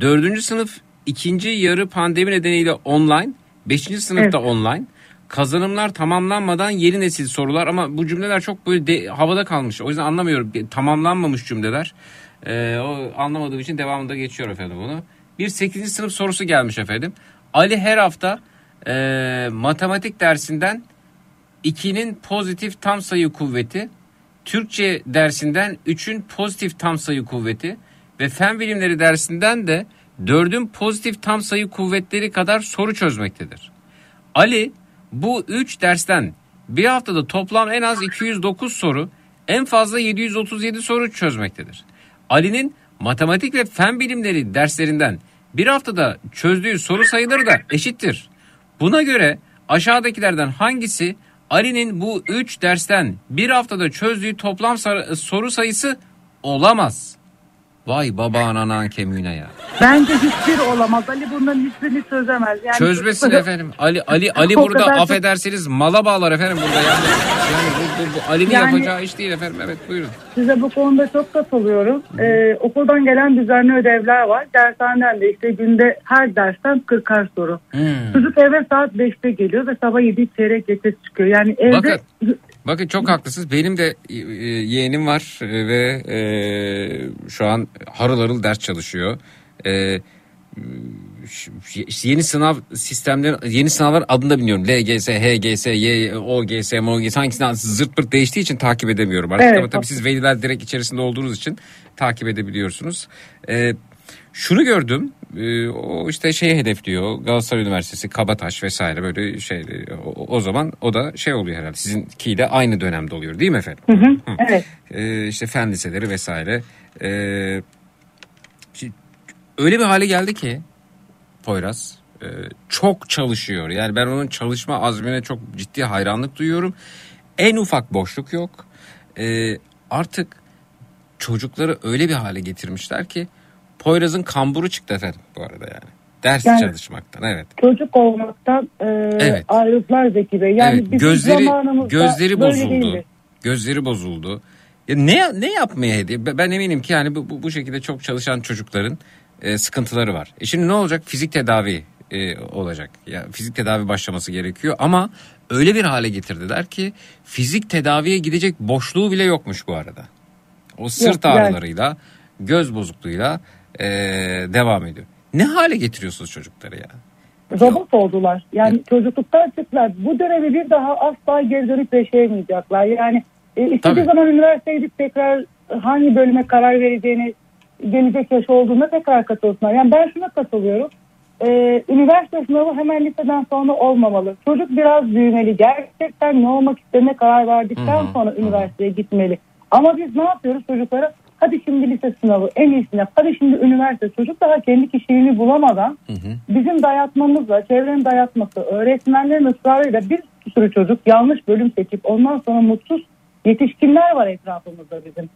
Dördüncü sınıf ikinci yarı pandemi nedeniyle online. Beşinci sınıfta online. Kazanımlar tamamlanmadan yeni nesil sorular ama bu cümleler çok böyle de- havada kalmış. O yüzden anlamıyorum. Tamamlanmamış cümleler. Ee, o anlamadığım için devamında geçiyor efendim bunu. Bir 8. sınıf sorusu gelmiş efendim. Ali her hafta e, matematik dersinden 2'nin pozitif tam sayı kuvveti, Türkçe dersinden 3'ün pozitif tam sayı kuvveti ve fen bilimleri dersinden de 4'ün pozitif tam sayı kuvvetleri kadar soru çözmektedir. Ali bu 3 dersten bir haftada toplam en az 209 soru, en fazla 737 soru çözmektedir. Ali'nin matematik ve fen bilimleri derslerinden bir haftada çözdüğü soru sayıları da eşittir. Buna göre aşağıdakilerden hangisi Ali'nin bu 3 dersten bir haftada çözdüğü toplam soru sayısı olamaz? Vay baba anan kemiğine ya. Bence hiçbir olamaz. Ali bunların hiçbirini çözemez. Yani Çözmesin efendim. Ali Ali Ali O burada kadar çok- affedersiniz mala bağlar efendim burada yani. Yani bu, bu, bu Ali'nin Yani- yapacağı iş değil efendim. Evet buyurun. Size bu konuda çok katılıyorum. Ee, okuldan gelen düzenli ödevler var. Dershaneden de işte günde her dersten 40'ar soru. Hmm. Çocuk eve saat 5'te geliyor ve sabah 7 çeyrek geçe çıkıyor. Yani evde Bakın. Bakın çok haklısınız. Benim de e, e, yeğenim var e, ve e, şu an harıl harıl ders çalışıyor. E, yeni sınav sistemleri yeni sınavlar adını da bilmiyorum. LGS, HGS, Y, OGS, MOGS hangisinden zırt pırt değiştiği için takip edemiyorum artık Evet, ama tabii siz veliler direkt içerisinde olduğunuz için takip edebiliyorsunuz. E, şunu gördüm. e, o işte şeyi hedefliyor. Galatasaray Üniversitesi, Kabataş vesaire böyle şey. O, o zaman o da şey oluyor herhalde. Sizinkiyle aynı dönemde oluyor değil mi efendim? Hı. evet. E, işte fen liseleri vesaire. E, öyle bir hale geldi ki Poyraz e, çok çalışıyor. Yani ben onun çalışma azmine çok ciddi hayranlık duyuyorum. En ufak boşluk yok. E, artık çocukları öyle bir hale getirmişler ki Poyraz'ın kamburu çıktı efendim bu arada yani. Ders Yani- çalışmaktan evet. Çocuk olmaktan e, Evet. ayrıldılar Zeki Bey. Yani evet gözleri gözleri bozuldu. değildi. Gözleri bozuldu. Ya ne ne yapmaya hediye? Ben eminim ki yani bu, bu şekilde çok çalışan çocukların e, sıkıntıları var. E şimdi ne olacak? Fizik tedavi e, olacak. Ya fizik tedavi başlaması gerekiyor ama öyle bir hale getirdiler ki fizik tedaviye gidecek boşluğu bile yokmuş bu arada. O sırt yani- ağrılarıyla, göz bozukluğuyla e, devam ediyor. Ne hale getiriyorsunuz çocukları ya? Robot oldular. Yani çocukluktan çıktılar. Bu dönemi bir daha asla geri dönüp yaşayamayacaklar. Yani e, istediği Tabii. zaman üniversiteye gidip tekrar hangi bölüme karar vereceğini gelecek yaş olduğunda tekrar katılsınlar. Yani ben şuna katılıyorum. Ee, üniversite sınavı hemen liseden sonra olmamalı. Çocuk biraz büyümeli. Gerçekten ne olmak istediğine karar verdikten sonra üniversiteye gitmeli. Ama biz ne yapıyoruz çocuklara? Hadi şimdi lise sınavı en iyisini yap. Hadi şimdi üniversite. Çocuk daha kendi kişiliğini bulamadan bizim dayatmamızla, çevrenin dayatması, öğretmenlerin ısrarıyla bir sürü çocuk yanlış bölüm seçip ondan sonra mutsuz yetişkinler var etrafımızda bizim.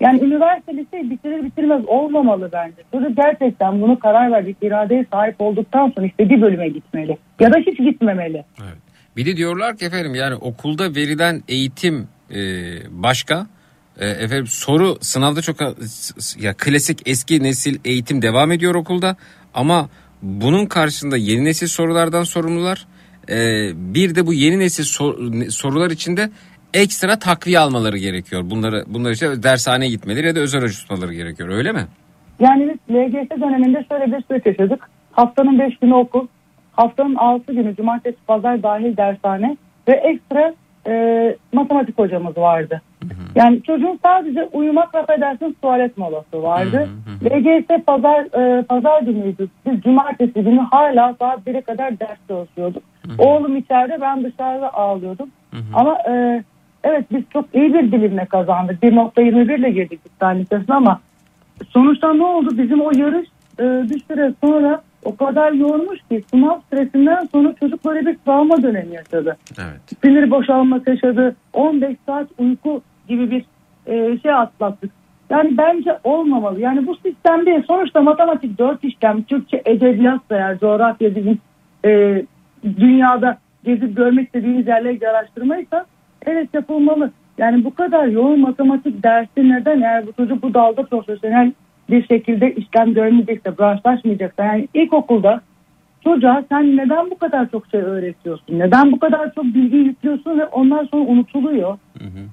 Yani üniversite liseyi bitirir bitirmez olmamalı bence. Çocuk gerçekten bunu karar verecek iradeye sahip olduktan sonra istediği bölüme gitmeli. Ya da hiç gitmemeli. Evet. Bir de diyorlar ki efendim yani okulda verilen eğitim e, başka. E, efendim soru sınavda çok ya klasik eski nesil eğitim devam ediyor okulda ama bunun karşısında yeni nesil sorulardan sorumlular. E, bir de bu yeni nesil sor- sorular içinde ekstra takviye almaları gerekiyor. Bunları bunlar işte dershaneye gitmeleri ya da özel hoca tutmaları gerekiyor. Öyle mi? Yani biz LGS döneminde şöyle bir süreç yaşadık. Haftanın 5 günü okul, haftanın 6 günü cumartesi pazar dahil dershane ve ekstra e, matematik hocamız vardı. Yani çocuğun sadece uyumak ve affedersiniz tuvalet molası vardı. LGS pazar e, pazar günüydü. Biz cumartesi günü hala saat 1'e kadar ders çalışıyorduk. Oğlum içeride ben dışarıda ağlıyordum. Ama e, evet biz çok iyi bir dilimle kazandık. 1.21 ile girdik İstanbul Lisesi'ne ama sonuçta ne oldu? Bizim o yarış e, bir süre sonra o kadar yoğunmuş ki sınav stresinden sonra çocuk böyle bir travma dönemi yaşadı. Evet. Sinir boşalması yaşadı. 15 saat uyku gibi bir e, şey atlattık. Yani bence olmamalı. Yani bu sistem değil. Sonuçta matematik 4 işlem, Türkçe, edebiyat da eğer coğrafya bizim e, dünyada gezip görmek istediğiniz yerleri araştırmaysa evet yapılmalı. Yani bu kadar yoğun matematik dersi neden eğer bu çocuk bu dalda profesyonel bir şekilde işlem görmeyecekse, branşlaşmayacaksa yani ilkokulda çocuğa sen neden bu kadar çok şey öğretiyorsun? Neden bu kadar çok bilgi yüklüyorsun ve ondan sonra unutuluyor?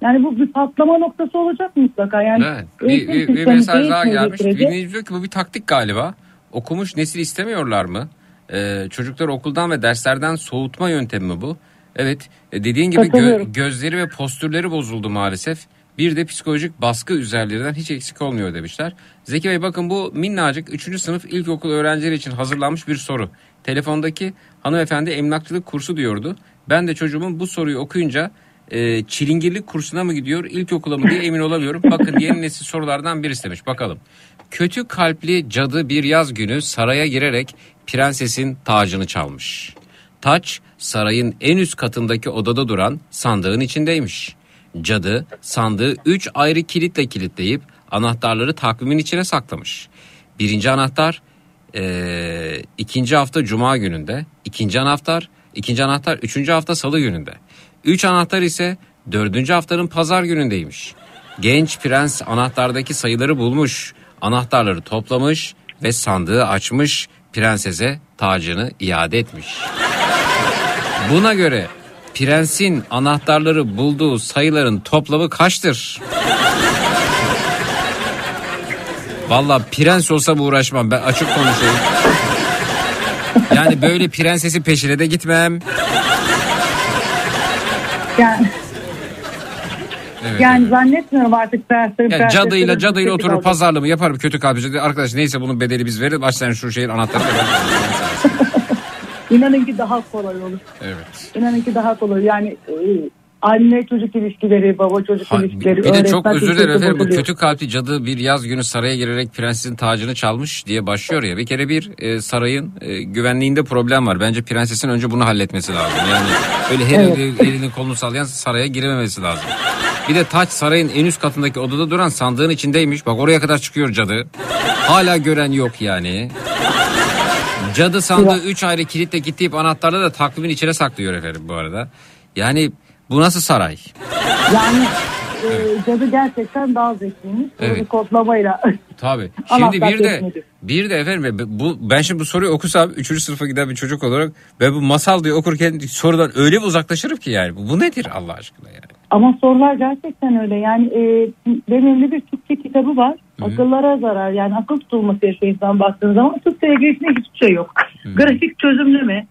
Yani bu bir patlama noktası olacak mutlaka. Yani Evet. Bir, bir, bir mesaj daha gelmiş. Dinleyici diyor ki bu bir taktik galiba. Okumuş nesil istemiyorlar mı? Ee, çocukları okuldan ve derslerden soğutma yöntemi mi bu? Evet e, dediğin gibi gö- gözleri ve postürleri bozuldu maalesef. Bir de psikolojik baskı üzerlerinden hiç eksik olmuyor demişler. Zeki Bey bakın bu minnacık 3. sınıf ilkokul öğrencileri için hazırlanmış bir soru. Telefondaki hanımefendi emlakçılık kursu diyordu. Ben de çocuğumun bu soruyu okuyunca e, çilingirlik kursuna mı gidiyor ilkokula mı diye emin olamıyorum. Bakın yeni nesil sorulardan birisi demiş bakalım. Kötü kalpli cadı bir yaz günü saraya girerek prensesin tacını çalmış. Taç sarayın en üst katındaki odada duran sandığın içindeymiş. Cadı sandığı 3 ayrı kilitle kilitleyip anahtarları takvimin içine saklamış. Birinci anahtar eee, ikinci hafta cuma gününde, ikinci anahtar, ikinci anahtar üçüncü hafta salı gününde. Üç anahtar ise dördüncü haftanın pazar günündeymiş. Genç prens anahtardaki sayıları bulmuş, anahtarları toplamış ve sandığı açmış, prensese tacını iade etmiş. Buna göre prensin anahtarları bulduğu sayıların toplamı kaçtır? Valla prens olsam uğraşmam ben açık konuşayım. Yani böyle prensesin peşine de gitmem. Yani, Evet. yani zannetmiyorum artık derslerin Yani cadıyla cadıyla olacak. pazarlığımı yaparım kötü kalpli. Arkadaş neyse bunun bedeli biz veririz. Aç sen şu şehir anahtarını. İnanın ki daha kolay olur. evet. İnanın ki daha kolay. Yani e, anne çocuk ilişkileri, baba çocuk Ha, ilişkileri. bir de çok özür dilerim efendim. Bu kötü kalpli cadı bir yaz günü saraya girerek prensesin tacını çalmış diye başlıyor ya. Bir kere bir e, sarayın e, güvenliğinde problem var. Bence prensesin önce bunu halletmesi lazım. Yani öyle her Evet. eli- elini kolunu sallayan saraya girememesi lazım. Bir de taç sarayın en üst katındaki odada duran sandığın içindeymiş. Bak oraya kadar çıkıyor cadı. Hala gören yok yani. Cadı sandığı 3 ayrı kilitle kilitleyip anahtarları da takvimin içine saklıyor efendim bu arada. Yani bu nasıl saray? Yani e, cadı gerçekten daha zekiymiş. Evet. Evet. kodlamayla. Tabii. Şimdi bir de kahretmedi. bir de efendim bu ben şimdi bu soruyu okusam 3. sınıfa giden bir çocuk olarak ben bu masal diye okurken sorudan öyle bir uzaklaşırım ki yani. Bu, bu nedir Allah aşkına yani? Ama sorular gerçekten öyle. Yani e, benim bir Türkçe kitabı var. Akıllara zarar. Yani akıl tutulması yaşıyor insan baktığınız zaman. Türkçe'ye geçtiğinde hiçbir şey yok. Grafik çözümleme.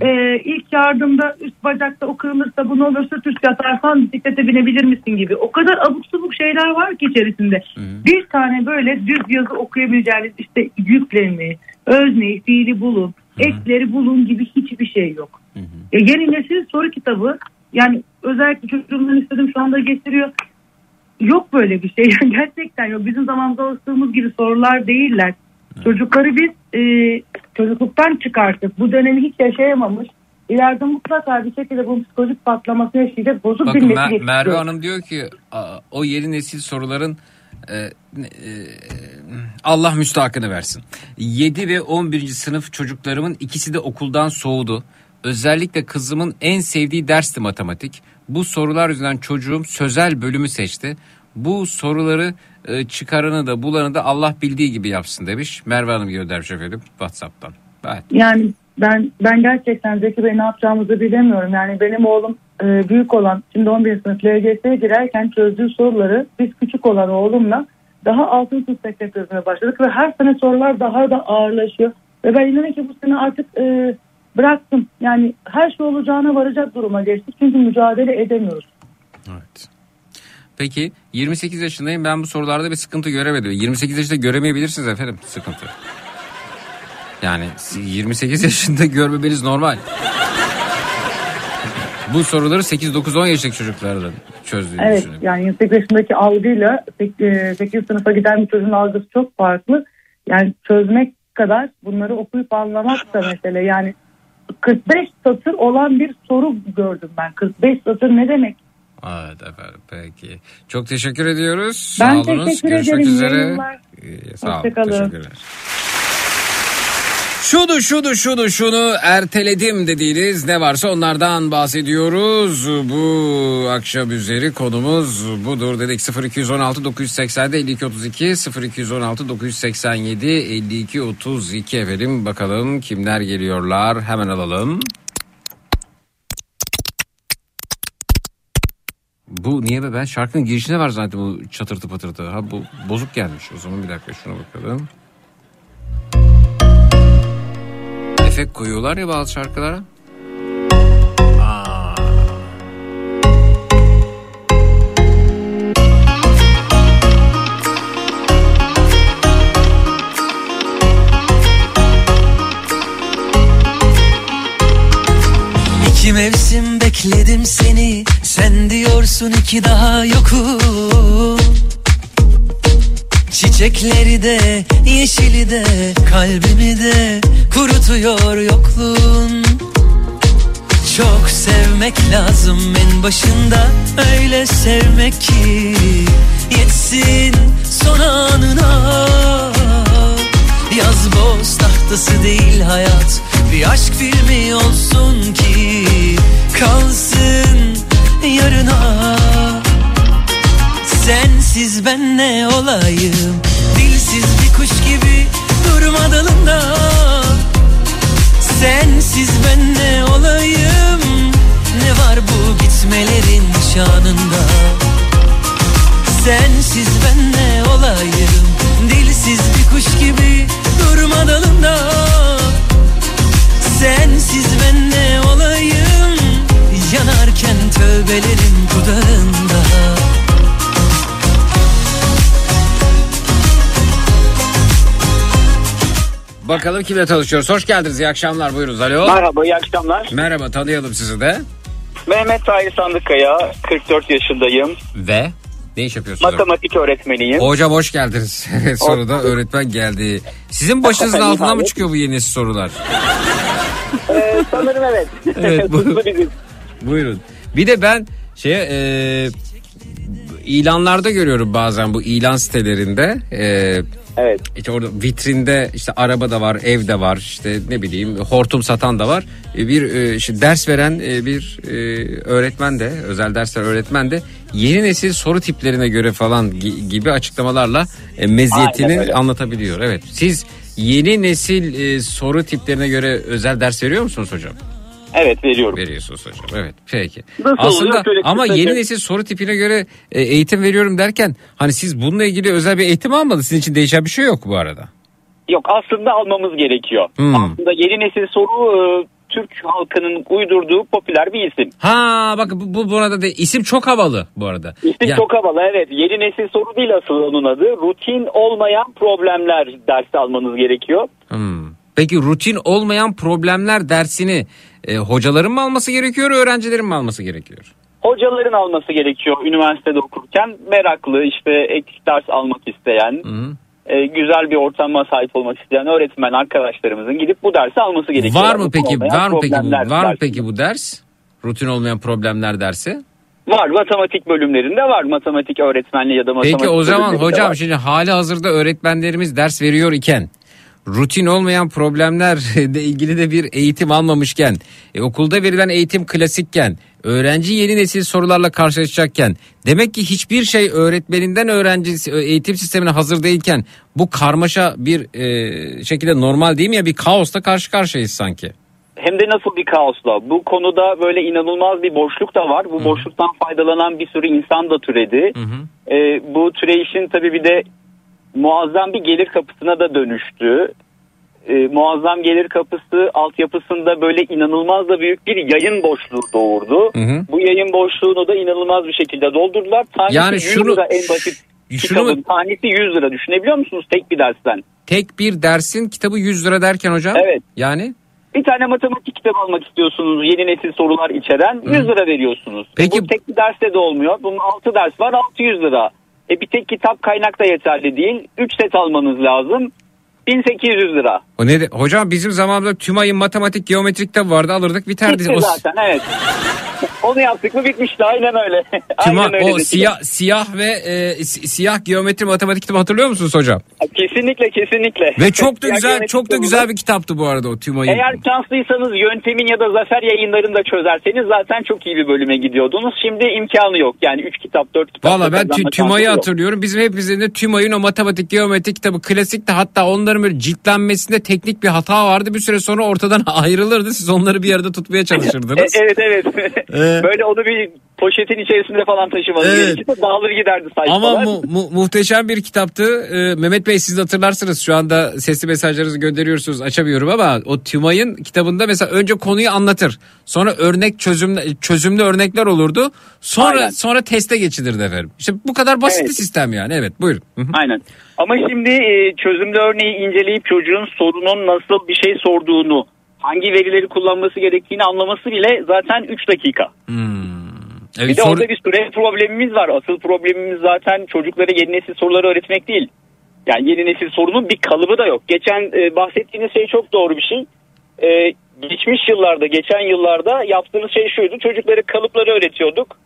E, ilk yardımda üst bacakta o kırılırsa bu ne olur sırt üstü yatarsan bisiklete binebilir misin gibi. O kadar abuk subuk şeyler var ki içerisinde. Bir tane böyle düz yazı okuyabileceğiniz işte yüklemi, özneyi, fiili bulun, ekleri bulun gibi hiçbir şey yok. E, yeni nesil soru kitabı yani özellikle çocuğumdan istedim şu anda getiriyor. Yok böyle bir şey. Gerçekten yok. Bizim zamanımızda alıştığımız gibi sorular değiller. Çocukları biz e, çocukluktan çıkarttık. Bu dönemi hiç yaşayamamış. İleride mutlaka bir şekilde bu psikolojik patlaması yaşayacak. Bozuk Bakın bir Mer-. Merve Hanım diyor ki "Aa, o yeni nesil soruların e, e, Allah müstahakını versin. 7 ve 11. sınıf çocuklarımın ikisi de okuldan soğudu. Özellikle kızımın en sevdiği dersti matematik. Bu sorular yüzünden çocuğum sözel bölümü seçti. Bu soruları e, çıkaranı da bulanı da Allah bildiği gibi yapsın demiş. Merve Hanım göndermiş efendim WhatsApp'tan. Evet. Yani ben ben gerçekten Zeki Bey ne yapacağımızı bilemiyorum. Yani benim oğlum e, büyük olan şimdi 11 sınıf LGS'ye girerken çözdüğü soruları biz küçük olan oğlumla daha altın tüstekle çözmeye başladık ve her sene sorular daha da ağırlaşıyor. Ve ben inanın ki bu sene artık e, bıraktım. Yani her şey olacağına varacak duruma geçtik. Çünkü mücadele edemiyoruz. Evet. Peki 28 yaşındayım ben bu sorularda bir sıkıntı göremedim. 28 yaşında göremeyebilirsiniz efendim sıkıntı. Yani 28 yaşında görmemeniz normal. bu soruları 8-9-10 yaşındaki çocuklardan çözdüğünü Evet düşünün. yani 28 yaşındaki algıyla 8 sınıfa giden bir çocuğun algısı çok farklı. Yani çözmek kadar bunları okuyup anlamak da mesele. Yani 45 satır olan bir soru gördüm ben. 45 satır ne demek? Evet efendim peki. Çok teşekkür ediyoruz. Ben Sağ olunuz. teşekkür Görüşmek ederim. Üzere. yayınlar. Ee, sağ olun. Teşekkürler. Şunu şunu şunu şunu erteledim dediğiniz ne varsa onlardan bahsediyoruz. Bu akşam üzeri konumuz budur dedik 0216 987 52 32 0216 987 52 32 efendim bakalım kimler geliyorlar hemen alalım. Bu niye be ben şarkının girişinde var zaten bu çatırtı patırtı. Ha bu bozuk gelmiş o zaman bir dakika şuna bakalım. Efekt koyuyorlar ya bazı şarkılara. İki mevsim bekledim seni. Sen diyorsun iki daha yokum Çiçekleri de yeşili de Kalbimi de kurutuyor yokluğun. Çok sevmek lazım en başında Öyle sevmek ki Yetsin son anına. Yaz boz tahtası değil hayat Bir aşk filmi olsun ki Kalsın yarına Sensiz ben ne olayım? Dilsiz bir kuş gibi durma dalında. Sensiz ben ne olayım? Ne var bu gitmelerin şanında? Sensiz ben ne olayım? Dilsiz bir kuş gibi durma dalında. Sensiz ben ne olayım? Yanarken tövbelerim dudağında Bakalım kimle tanışıyoruz. Hoş geldiniz. İyi akşamlar. Buyurunuz. Alo. Merhaba, iyi akşamlar. Merhaba. Tanıyalım sizi de. Mehmet Tahir Sandıkaya, 44 yaşındayım. Ve ne iş yapıyorsunuz? Matematik öğretmeniyim. Hocam hoş geldiniz. Soruda öğretmen geldi. Sizin başınızın Efendim, altından mı abi. çıkıyor bu yeni sorular? Ee, sanırım evet. Evet, bu-. Buyurun. Bir de ben şey e, ilanlarda görüyorum bazen bu ilan sitelerinde. Ee, Evet. işte orada vitrinde işte araba da var, ev de var, işte ne bileyim hortum satan da var. Ee, Bir e, işte ders veren e, bir e, öğretmen de, özel dersler öğretmen de yeni nesil soru tiplerine göre falan gi- gibi açıklamalarla meziyetini anlatabiliyor. Evet. Siz yeni nesil soru tiplerine göre özel ders veriyor musunuz hocam? Evet veriyorum. Veriyorsunuz hocam. Evet. Peki. Nasıl Aslında oluyor? Ama yeni nesil soru tipine göre e, eğitim veriyorum derken hani siz bununla ilgili özel bir eğitim almadınız. Sizin için değişen bir şey yok bu arada. Yok aslında almamız gerekiyor. Hmm. Aslında yeni nesil soru e, Türk halkının uydurduğu popüler bir isim. Ha bak bu, bu burada de isim çok havalı bu arada. İsim Ya- çok havalı evet. Yeni nesil soru değil asıl onun adı. Rutin olmayan problemler dersi almanız gerekiyor. Hmm. Peki rutin olmayan problemler dersini e, hocaların mı alması gerekiyor, öğrencilerin mi alması gerekiyor? Hocaların alması gerekiyor üniversitede okurken. Meraklı işte ek ders almak isteyen, Hı. e, güzel bir ortama sahip olmak isteyen öğretmen arkadaşlarımızın gidip bu dersi alması gerekiyor. Var mı peki? Var mı peki bu? Var mı peki bu ders? Rutin olmayan problemler dersi. Var matematik bölümlerinde var matematik öğretmenliği ya da matematik Peki o zaman hocam şimdi hali hazırda öğretmenlerimiz ders veriyor iken rutin olmayan problemlerle ilgili de bir eğitim almamışken e, okulda verilen eğitim klasikken öğrenci yeni nesil sorularla karşılaşacakken demek ki hiçbir şey öğretmeninden öğrenci eğitim sistemine hazır değilken bu karmaşa bir e, şekilde normal değil mi ya bir kaosla karşı karşıyayız sanki. Hem de nasıl bir kaosla. Bu konuda böyle inanılmaz bir boşluk da var. Bu boşluktan faydalanan bir sürü insan da türedi. Ee, bu türeyişin tabii bir de muazzam bir gelir kapısına da dönüştü. Ee, muazzam gelir kapısı altyapısında böyle inanılmaz da büyük bir yayın boşluğu doğurdu. Hı hı. Bu yayın boşluğunu da inanılmaz bir şekilde doldurdular. Tanesi Yani 100 şunu- lira en basit şunu kitabın tanesi 100 lira düşünebiliyor musunuz tek bir dersten? Tek bir dersin kitabı 100 lira derken hocam. Evet. Yani Bir tane matematik kitabı almak istiyorsunuz yeni nesil sorular içeren 100 lira veriyorsunuz. Peki- Bu tek bir derste de olmuyor. Bunun 6 ders var 600 lira. E bir tek kitap kaynak da yeterli değil. 3 set almanız lazım. 1800 lira. o ne de- hocam bizim zamanımızda tümayın matematik geometrik kitabı vardı alırdık biterdi. Bitti O- zaten evet. Onu yaptık mı bitmişti aynen öyle. Tüma, aynen öyle. o siyah siyah ve e, si- siyah geometri matematik kitabı hatırlıyor musunuz hocam? Kesinlikle kesinlikle. Ve çok da güzel çok da güzel bir kitaptı bu arada o Tümay'ın. Eğer şanslıysanız yöntemin ya da zafer yayınlarını da çözerseniz zaten çok iyi bir bölüme gidiyordunuz. Şimdi imkanı yok. Yani 3 kitap 4 kitap. Valla ben Tümay'ı hatırlıyorum. Bizim hepimizin de Tümay'ın o matematik geometri kitabı klasikti. Hatta onların böyle ciltlenmesinde teknik bir hata vardı. Bir süre sonra ortadan ayrılırdı. Siz onları bir arada tutmaya E, çalışırdınız. evet evet. Ee? Böyle onu bir poşetin içerisinde falan taşımanız Evet. dağılır giderdi sayfalar. Ama mu- mu- muhteşem bir kitaptı. Ee, Mehmet Bey siz de hatırlarsınız. Şu anda sesli mesajlarınızı gönderiyorsunuz. Açamıyorum ama o Tümay'ın kitabında mesela önce konuyu anlatır. Sonra örnek çözümlü, çözümlü örnekler olurdu. Sonra Aynen. sonra teste geçilirdi efendim. İşte bu kadar basit Evet. bir sistem yani. Evet buyurun. Aynen. Ama şimdi e, çözümlü örneği inceleyip çocuğun sorunun nasıl bir şey sorduğunu, hangi verileri kullanması gerektiğini anlaması bile zaten 3 dakika. Evet, Bir de soru- orada bir süre problemimiz var. Asıl problemimiz zaten çocuklara yeni nesil soruları öğretmek değil. Yani yeni nesil sorunun bir kalıbı da yok. Geçen e, bahsettiğiniz şey çok doğru bir şey. E, geçmiş yıllarda, geçen yıllarda yaptığımız şey şuydu. Çocuklara kalıpları öğretiyorduk,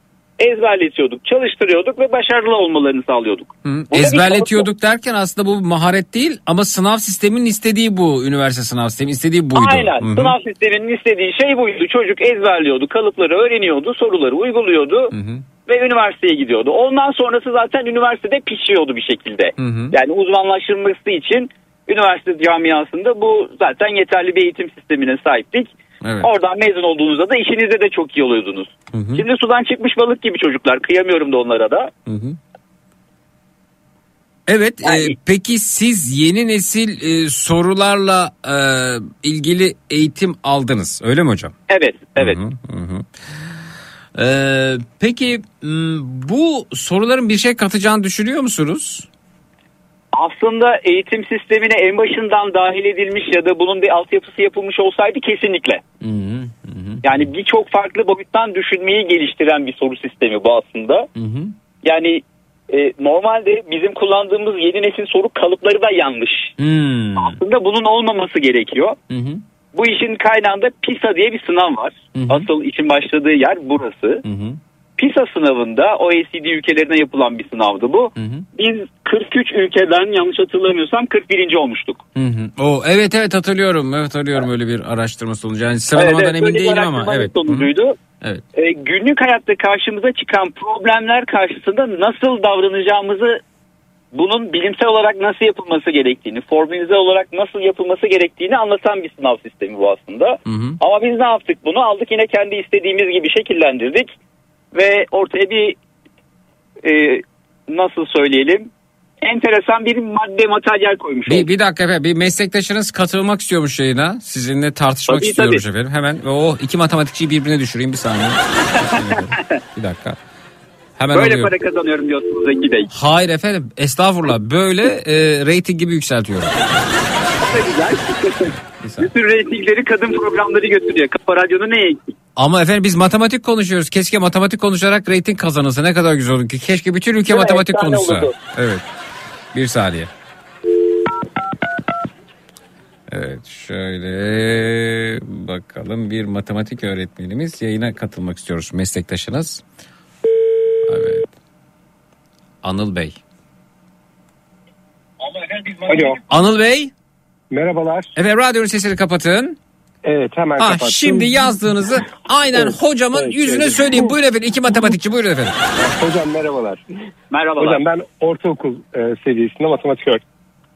ezberletiyorduk, çalıştırıyorduk ve başarılı olmalarını sağlıyorduk. Hı, yok. ezberletiyorduk derken aslında bu maharet değil ama sınav sisteminin istediği bu üniversite sınav sistemi istediği buydu. Aynen. Hı hı. Sınav sisteminin istediği şey buydu. Çocuk ezberliyordu, kalıpları öğreniyordu, soruları uyguluyordu ve üniversiteye gidiyordu. Ondan sonrası zaten üniversitede pişiyordu bir şekilde. Hı hı. Yani uzmanlaştırması için üniversite camiasında bu zaten yeterli bir eğitim sistemine sahiptik. Evet. Oradan mezun olduğunuzda da işinizde de çok iyi oluyordunuz. hı. Şimdi sudan çıkmış balık gibi çocuklar. Kıyamıyorum da onlara da. Hı hı. Evet Yani- e, peki siz yeni nesil e, sorularla e, ilgili eğitim aldınız öyle mi hocam? Evet, evet. Hı hı, hı hı. E, peki bu soruların bir şey katacağını düşünüyor musunuz? Aslında eğitim sistemine en başından dahil edilmiş ya da bunun bir altyapısı yapılmış olsaydı kesinlikle. Hı hı, Yani birçok farklı boyuttan düşünmeyi geliştiren bir soru sistemi bu aslında. hı, hı. Yani e, normalde bizim kullandığımız yeni nesil soru kalıpları da yanlış. Hmm, Aslında bunun olmaması gerekiyor. hı hı, Bu işin kaynağında PISA diye bir sınav var. Hı hı. Asıl işin başladığı yer burası. hı hı. PISA sınavında OECD ülkelerine yapılan bir sınavdı bu. Biz 43 ülkeden yanlış hatırlamıyorsam 41. olmuştuk. Hı hı. O evet evet hatırlıyorum. Evet hatırlıyorum öyle bir araştırma sonucu. Yani sıralamadan Evet, emin böyle bir değilim ama evet. Hı hı. sonucuydu. Evet. E, günlük hayatta karşımıza çıkan problemler karşısında nasıl davranacağımızı bunun bilimsel olarak nasıl yapılması gerektiğini, formülize olarak nasıl yapılması gerektiğini anlatan bir sınav sistemi bu aslında. Hı hı. Ama biz ne yaptık bunu? Aldık yine kendi istediğimiz gibi şekillendirdik ve ortaya bir e, nasıl söyleyelim enteresan bir madde materyal koymuş Bir, bir dakika efendim. Bir meslektaşınız katılmak istiyormuş yayına. Sizinle tartışmak Tabii, istiyormuş tabii. efendim. Hemen o iki matematikçiyi birbirine düşüreyim bir saniye. bir dakika. Hemen Böyle alıyorum. para kazanıyorum diyorsunuz Zeki Bey. Hayır efendim estağfurullah böyle e, reyting gibi yükseltiyorum. Bütün reytingleri kadın programları götürüyor. Kafa Radyo'da ne eksik? Ama efendim biz matematik konuşuyoruz. Keşke matematik konuşarak reyting kazanılsa ne kadar güzel olur ki. Keşke bütün ülke mi? matematik konuşsa. olurdu. Evet. Bir saniye. Evet şöyle bakalım bir matematik öğretmenimiz yayına katılmak istiyoruz meslektaşınız. Evet. Anıl Bey. Alo. Anıl Bey. Merhabalar. Evet radyonun sesini kapatın. Evet hemen Ha, kapattım. şimdi yazdığınızı aynen Evet, hocamın evet, yüzüne evet. söyleyeyim. Buyurun efendim iki matematikçi buyurun efendim. Hocam merhabalar. Merhabalar. Hocam ben ortaokul e, seviyesinde matematik öğret-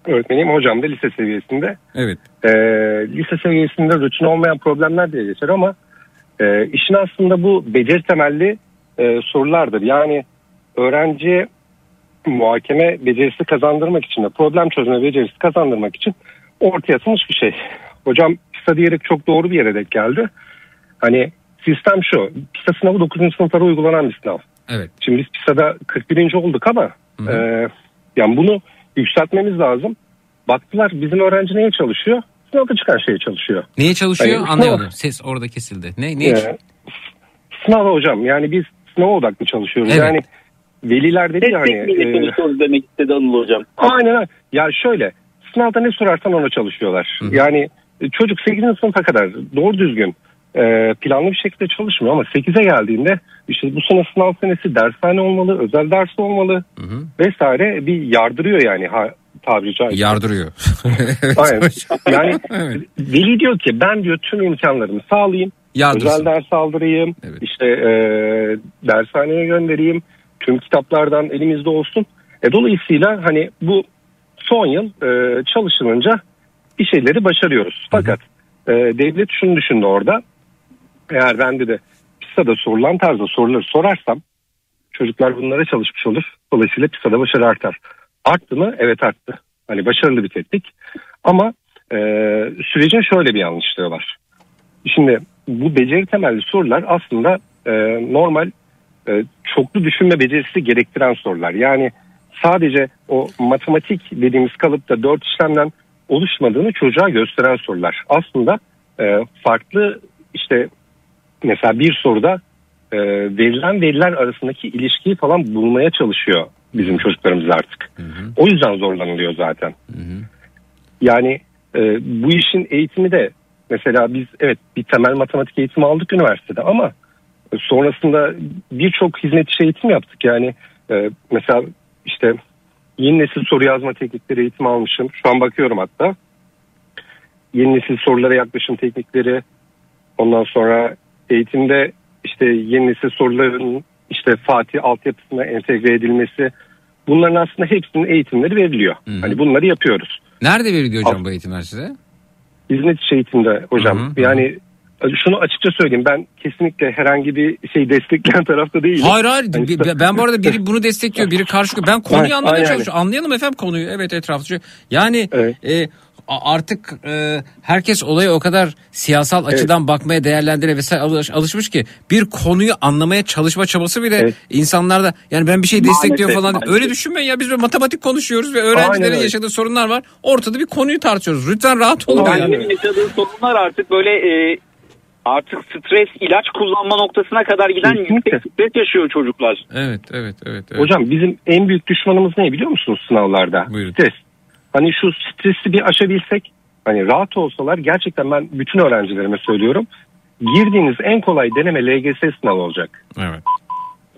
öğretmeniyim. Hocam da lise seviyesinde. Evet. E, lise seviyesinde rutin olmayan problemler diye geçer ama e, işin aslında bu beceri temelli e, sorulardır. Yani öğrenciye muhakeme becerisi kazandırmak için de problem çözme becerisi kazandırmak için ortaya atılmış bir şey. Hocam PISA diyerek çok doğru bir yere denk geldi. Hani sistem şu. PISA sınavı 9. sınıflara uygulanan bir sınav. Evet. Şimdi biz PISA'da 41. olduk ama e, yani bunu yükseltmemiz lazım. Baktılar bizim öğrenci neye çalışıyor? Sınavda çıkan şeye çalışıyor. Neye çalışıyor Hayır, anlayamadım. Ses orada kesildi. Ne ne? Ee, sınava hocam yani biz sınava odaklı çalışıyoruz. Evet. Yani veliler dedi ya hani. E, çalışıyoruz demek istedi Anıl Hocam. aynen öyle. Ya şöyle sınavda ne sorarsan ona çalışıyorlar. Yani e, çocuk 8. sınıfa kadar doğru düzgün e, planlı bir şekilde çalışmıyor ama 8'e geldiğinde işte bu sene sınav senesi dershane olmalı, özel ders olmalı vesaire bir yardırıyor yani ha, tabiri caizse. Yardırıyor. Aynen. Yani Evet. veli diyor ki ben diyor tüm imkanlarımı sağlayayım. Yardırsın. Özel ders aldırayım. Evet. işte e, dershaneye göndereyim. Tüm kitaplardan elimizde olsun. E, dolayısıyla hani bu son yıl e, çalışılınca bir şeyleri başarıyoruz. Fakat e, devlet şunu düşündü orada. Eğer ben de PISA'da sorulan tarzda soruları sorarsam çocuklar bunlara çalışmış olur. Dolayısıyla PISA'da başarı artar. Arttı mı? Evet arttı. Hani başarılı bir teknik. Ama e, sürecin şöyle bir yanlışlığı var. Şimdi bu beceri temelli sorular aslında e, normal e, çoklu düşünme becerisi gerektiren sorular. Yani sadece o matematik dediğimiz kalıpta dört işlemden oluşmadığını çocuğa gösteren sorular. Aslında e, farklı işte mesela bir soruda e, verilen veriler arasındaki ilişkiyi falan bulmaya çalışıyor bizim çocuklarımız artık. O yüzden zorlanılıyor zaten. Yani e, bu işin eğitimi de mesela biz evet bir temel matematik eğitimi aldık üniversitede ama sonrasında birçok hizmet işi eğitim yaptık. Yani e, mesela işte yeni nesil soru yazma teknikleri eğitimi almışım. Şu an bakıyorum hatta. Yeni nesil sorulara yaklaşım teknikleri ondan sonra eğitimde işte yeni nesil soruların işte Fatih altyapısına entegre edilmesi bunların aslında hepsinin eğitimleri veriliyor. Hani bunları yapıyoruz. Nerede veriliyor hocam bu eğitimler size? Hizmet içi eğitimde hocam. Hı hı, yani şunu açıkça söyleyeyim ben kesinlikle herhangi bir şey destekleyen tarafta değilim. Hayır hayır Bi- işte- ben bu arada biri bunu destekliyor biri karşı ben konuyu Aynen, anlamaya aynen. çalışıyorum. Anlayalım efendim konuyu. Evet etraflıca. Yani e, a- artık e, herkes olaya o kadar siyasal açıdan bakmaya değerlendire vesaire alış- alışmış ki bir konuyu anlamaya çalışma çabası bile insanlarda yani ben bir şey destekliyorum Maalesef, falan öyle düşünmeyin ya biz böyle matematik konuşuyoruz ve öğrencilerin öyle. yaşadığı sorunlar var. Ortada bir konuyu tartışıyoruz. Lütfen rahat olun. Ya. Yani yaşadığı sorunlar artık böyle e, artık stres ilaç kullanma noktasına kadar giden yüksek stres yaşıyor çocuklar. Evet evet evet. evet. Hocam bizim en büyük düşmanımız ne biliyor musunuz sınavlarda? Stres. Hani şu stresi bir aşabilsek hani rahat olsalar gerçekten ben bütün öğrencilerime söylüyorum. Girdiğiniz en kolay deneme LGS sınavı olacak. Evet.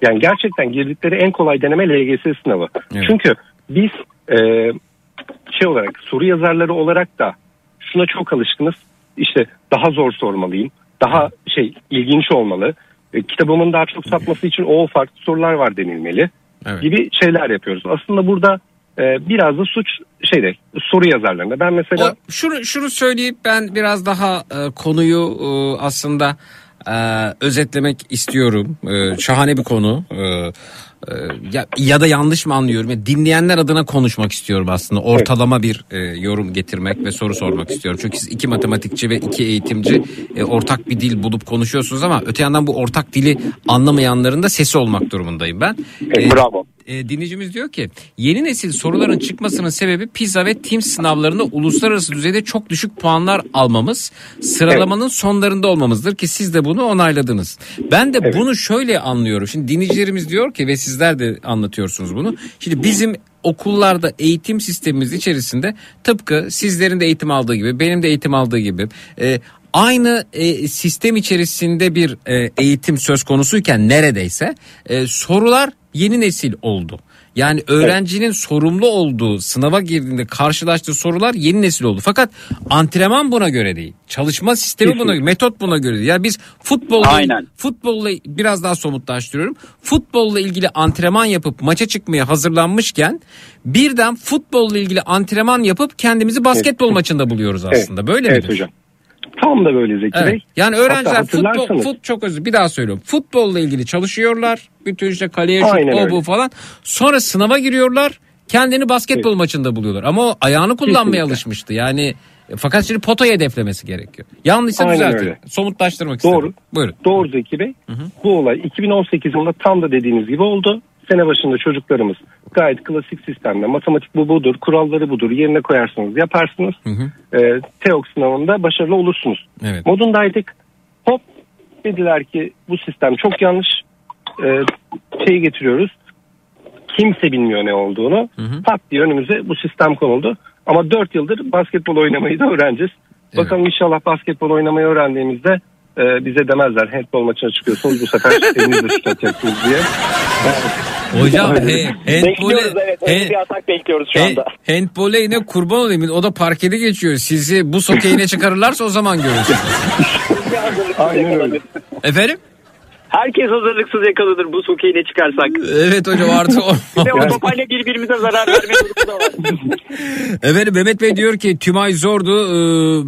Yani gerçekten girdikleri en kolay deneme LGS sınavı. Evet. Çünkü biz e, şey olarak soru yazarları olarak da şuna çok alışkınız. İşte daha zor sormalıyım. Daha şey ilginç olmalı. E, kitabımın daha çok satması için o farklı sorular var denilmeli Evet. gibi şeyler yapıyoruz. Aslında burada e, biraz da suç şeyde soru yazarlarında. Ben mesela O, şunu şunu söyleyip ben biraz daha e, konuyu e, aslında e, özetlemek istiyorum. E, şahane bir konu. E, e, ya, ya da yanlış mı anlıyorum? Dinleyenler adına konuşmak istiyorum aslında. Ortalama bir e, yorum getirmek ve soru sormak istiyorum. Çünkü siz iki matematikçi ve iki eğitimci e, ortak bir dil bulup konuşuyorsunuz ama öte yandan bu ortak dili anlamayanların da sesi olmak durumundayım ben. E, Bravo. E, dinleyicimiz diyor ki yeni nesil soruların çıkmasının sebebi PISA ve TIMSS sınavlarında uluslararası düzeyde çok düşük puanlar almamız, sıralamanın sonlarında olmamızdır ki siz de bunu onayladınız. Ben de bunu şöyle anlıyorum. Şimdi dinleyicilerimiz diyor ki ve sizler de anlatıyorsunuz bunu. Şimdi bizim okullarda eğitim sistemimiz içerisinde tıpkı sizlerin de eğitim aldığı gibi benim de eğitim aldığı gibi e, aynı e, sistem içerisinde bir e, eğitim söz konusuyken neredeyse e, sorular yeni nesil oldu. Yani öğrencinin sorumlu olduğu sınava girdiğinde karşılaştığı sorular yeni nesil oldu. Fakat antrenman buna göre değil. Çalışma sistemi buna göre, metot buna göre değil. Yani biz futbolla Aynen. futbolla biraz daha somutlaştırıyorum. Futbolla ilgili antrenman yapıp maça çıkmaya hazırlanmışken birden futbolla ilgili antrenman yapıp kendimizi basketbol maçında buluyoruz aslında. Böyle evet midir? hocam. Tam da böyle Zeki Evet. Bey. Yani Hatta öğrenciler futbol, fut, çok özür bir daha söylüyorum. Futbolla ilgili çalışıyorlar. Bütün işte kaleye şut o bu falan. Sonra sınava giriyorlar. Kendini basketbol maçında buluyorlar. Ama o ayağını kullanmaya Kesinlikle. alışmıştı. Yani e, fakat şimdi potayı hedeflemesi gerekiyor. Yanlışsa Aynen düzeltin. öyle. Somutlaştırmak Doğru. istedim. Buyurun. Doğru Zeki Bey. Bu olay 2018 yılında tam da dediğiniz gibi oldu. Sene başında çocuklarımız gayet klasik sistemle matematik bu budur, kuralları budur yerine koyarsınız yaparsınız. Ee, TEOK sınavında başarılı olursunuz. Evet. Modundaydık. Hop dediler ki bu sistem çok yanlış. Ee, şeyi getiriyoruz. Kimse bilmiyor ne olduğunu. Pat diye önümüze bu sistem konuldu. Ama 4 yıldır basketbol oynamayı da öğreneceğiz. Bakalım inşallah basketbol oynamayı öğrendiğimizde e, bize demezler handbol maçına çıkıyorsunuz bu sefer elinizle şut atacaksınız diye. Hocam he, handbole, Bekliyoruz evet. He- bir atak bekliyoruz şu he- anda. handbole yine kurban olayım. O da parkede geçiyor. Sizi bu sokeyine çıkarırlarsa o zaman görürsünüz. Aynen öyle. Efendim? Herkes hazırlıksız yakalanır bu sokeyle çıkarsak. Evet hocam artık o. De o birbirimize zarar verme durumu da var. Efendim Mehmet Bey diyor ki Tümay zordu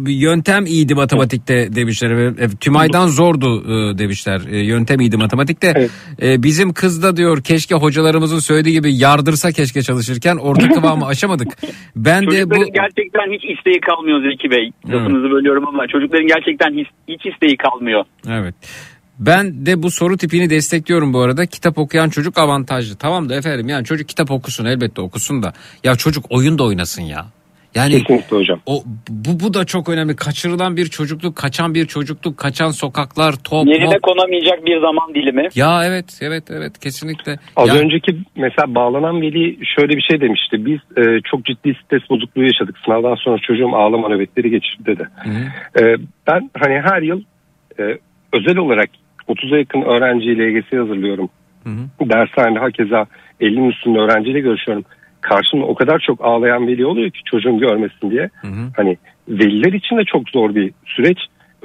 e, yöntem iyiydi matematikte demişler. E, Tümay'dan zordu e, demişler E, yöntem iyiydi matematikte. E, bizim kız da diyor keşke hocalarımızın söylediği gibi yardırsa keşke çalışırken orta kıvamı aşamadık. Ben de bu gerçekten hiç isteği kalmıyor Zeki Bey. Lafınızı bölüyorum ama çocukların gerçekten hiç, hiç isteği kalmıyor. Evet. Ben de bu soru tipini destekliyorum bu arada. Kitap okuyan çocuk avantajlı. Tamam da efendim yani çocuk kitap okusun elbette okusun da. Ya çocuk oyun da oynasın ya. Yani Kesinlikle hocam. o bu bu da çok önemli. Kaçırılan bir çocukluk, kaçan bir çocukluk, kaçan sokaklar, top. Yerine mop. konamayacak bir zaman dilimi. Ya evet, evet, evet kesinlikle. Az Ya- önceki mesela bağlanan veli şöyle bir şey demişti. Biz e, çok ciddi stres bozukluğu yaşadık. Sınavdan sonra çocuğum ağlama nöbetleri geçirdi dedi. E, ben hani her yıl e, özel olarak 30'a yakın öğrenciyle LGS'ye hazırlıyorum. Dershanede hakeza 50'nin üstünde öğrenciyle görüşüyorum. Karşımda o kadar çok ağlayan veli oluyor ki çocuğum görmesin diye. Hani veliler için de çok zor bir süreç.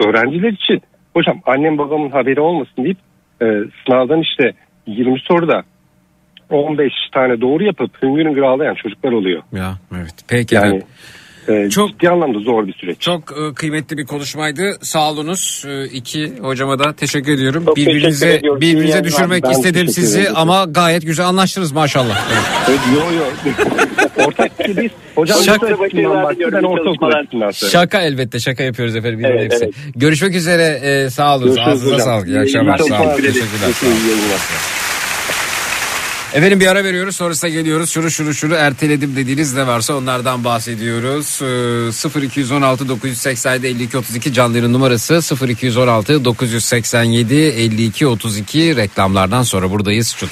Öğrenciler için hocam annem babamın haberi olmasın deyip e, sınavdan işte 20 soruda 15 tane doğru yapıp hüngür hüngür ağlayan çocuklar oluyor. Ya evet. Peki Yani efendim. E, Çok- ciddi anlamda zor bir süreç. Çok e, kıymetli bir konuşmaydı. Sağ olunuz. E, iki hocama da teşekkür ediyorum. Çok birbirinize teşekkür ediyorum. birbirinize İyi düşürmek Ben istedim sizi ederim. ama gayet güzel anlaştınız maşallah. Evet. Yo yo. Ortak biz hocam Şaka- ben ortaokul. Şaka elbette şaka yapıyoruz efendim. bir Evet, hepsi. evet. Görüşmek üzere. E, sağ olun. Görüşürüz Ağzınıza hocam. sağlık. İyi akşamlar. Sağ olun. Teşekkür ederiz. Teşekkürler. Sağ olun. İyi yayınlar. Efendim bir ara veriyoruz sonrasında geliyoruz. Şunu şunu şunu erteledim dediğiniz ne varsa onlardan bahsediyoruz. Ee, 0216 987 52 32 canlı numarası 0216 987 52 32 reklamlardan sonra buradayız. Çut.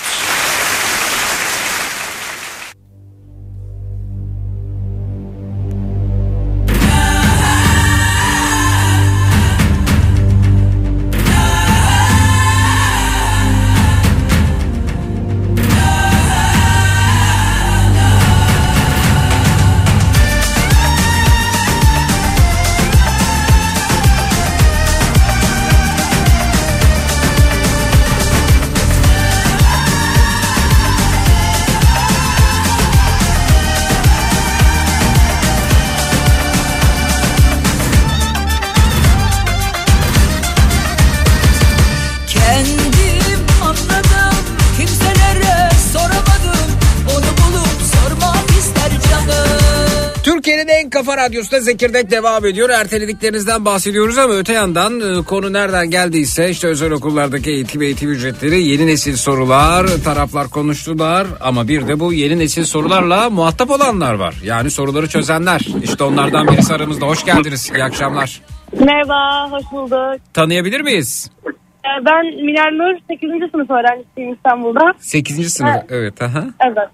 Radyosunda Zekirdek devam ediyor. Ertelediklerinizden bahsediyoruz ama öte yandan e, konu nereden geldiyse işte özel okullardaki eğitim eğitim ücretleri yeni nesil sorular taraflar konuştular ama bir de bu yeni nesil sorularla muhatap olanlar var. Yani soruları çözenler. İşte onlardan birisi aramızda. Hoş geldiniz. İyi akşamlar. Merhaba, hoş bulduk. Tanıyabilir miyiz? Ee, Ben Miner Nur, 8. sınıf öğrencisiyim İstanbul'da. 8. sınıf. Evet. Evet. Aha. Evet.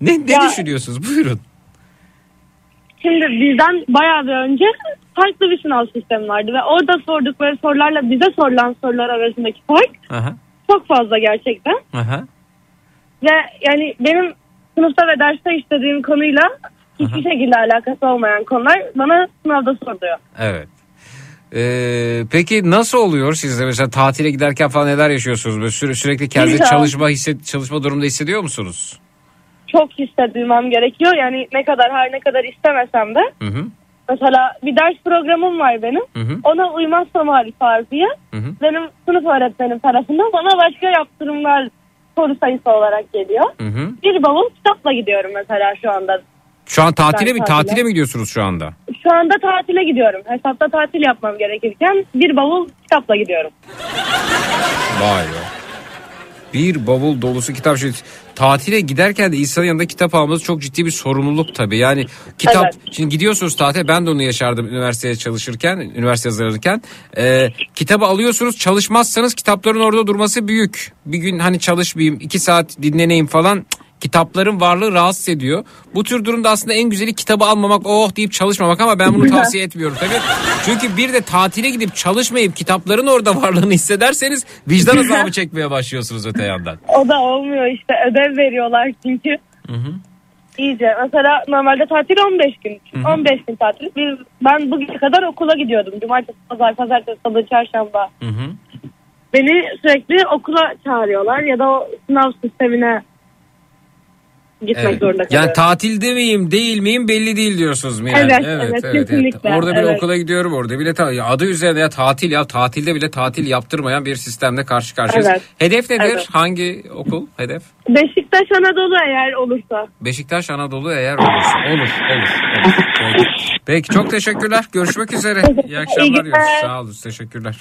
Ne, ne Ya- düşünüyorsunuz? Buyurun. Şimdi bizden bayağı bir önce farklı bir sınav sistemi vardı ve orada sordukları sorularla bize sorulan sorular arasındaki fark Aha. çok fazla gerçekten. Aha. Ve yani benim sınıfta ve derste işlediğim konuyla hiçbir şekilde alakası olmayan konular bana sınavda soruluyor. Evet. Ee, peki nasıl oluyor sizde mesela tatile giderken falan neler yaşıyorsunuz? Böyle süre, sürekli kendinizi çalışma hisset, çalışma durumunda hissediyor musunuz? Çok hissetmem gerekiyor. Yani ne kadar her ne kadar istemesem de Hı hı. Mesela bir ders programım var benim. Hı hı. Ona uymazsam Arif Arfiye benim sınıf öğretmenim tarafından bana başka yaptırımlar soru sayısı olarak geliyor. Hı hı. Bir bavul kitapla gidiyorum mesela şu anda. Şu an tatile Ben mi tatile. tatile mi gidiyorsunuz şu anda? Şu anda tatile gidiyorum. Hesapta tatil yapmam gerekirken bir bavul kitapla gidiyorum. Vay be. Bir bavul dolusu kitap. Şey, tatile giderken de insanın yanında kitap alması çok ciddi bir sorumluluk tabii. Yani kitap Evet. şimdi gidiyorsunuz tatile ben de onu yaşardım üniversiteye çalışırken, üniversite hazırlanırken. Ee, kitabı alıyorsunuz çalışmazsanız kitapların orada durması büyük. Bir gün hani çalışmayayım iki saat dinleneyim falan Cık, kitapların varlığı rahatsız ediyor. Bu tür durumda aslında en güzeli kitabı almamak oh deyip çalışmamak ama ben bunu tavsiye etmiyorum tabii. Çünkü bir de tatile gidip çalışmayıp kitapların orada varlığını hissederseniz vicdan azabı çekmeye başlıyorsunuz öte yandan. O da olmuyor işte ödev veriyorlar çünkü. İyice. Mesela normalde tatil 15 gün. 15 gün tatil. Biz, ben bugüne kadar okula gidiyordum. Cumartesi, pazar, pazartesi, salı, çarşamba. Hı hı. Beni sürekli okula çağırıyorlar ya da o sınav sistemine gitmek Evet. zorunda Yani kalıyorum. tatilde miyim değil miyim belli değil diyorsunuz mu yani? Evet, evet, kesinlikle, Orada bile evet. okula gidiyorum orada bile ta- adı üzerinde ya tatil ya tatilde bile tatil yaptırmayan bir sistemle karşı karşıyayız. Evet. Hedef nedir? Evet. Hangi okul hedef? Beşiktaş Anadolu eğer olursa. Beşiktaş Anadolu eğer olursa. Olur, olur. olur. Peki. Peki çok teşekkürler. Görüşmek üzere. İyi akşamlar İyi. Sağ olun. Teşekkürler.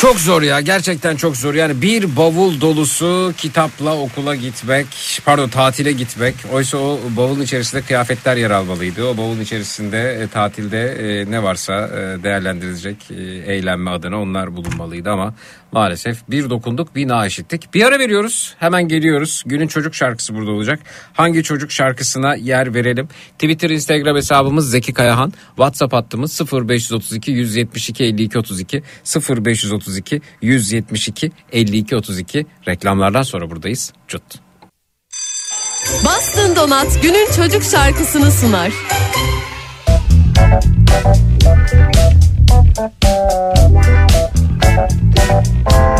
Çok zor ya gerçekten çok zor. Yani bir bavul dolusu kitapla okula gitmek pardon tatile gitmek. Oysa o bavulun içerisinde kıyafetler yer almalıydı. O bavulun içerisinde e, tatilde e, ne varsa e, değerlendirilecek e, eğlenme adına onlar bulunmalıydı. Ama maalesef bir dokunduk bir na işittik. Bir ara veriyoruz hemen geliyoruz. Günün çocuk şarkısı burada olacak. Hangi çocuk şarkısına yer verelim? Twitter Instagram hesabımız Zeki Kayahan. WhatsApp hattımız 0532 172 52 32 0532 172 52 32 reklamlardan sonra buradayız. Cut. Bastın Donat günün çocuk şarkısını sunar. Rahatsız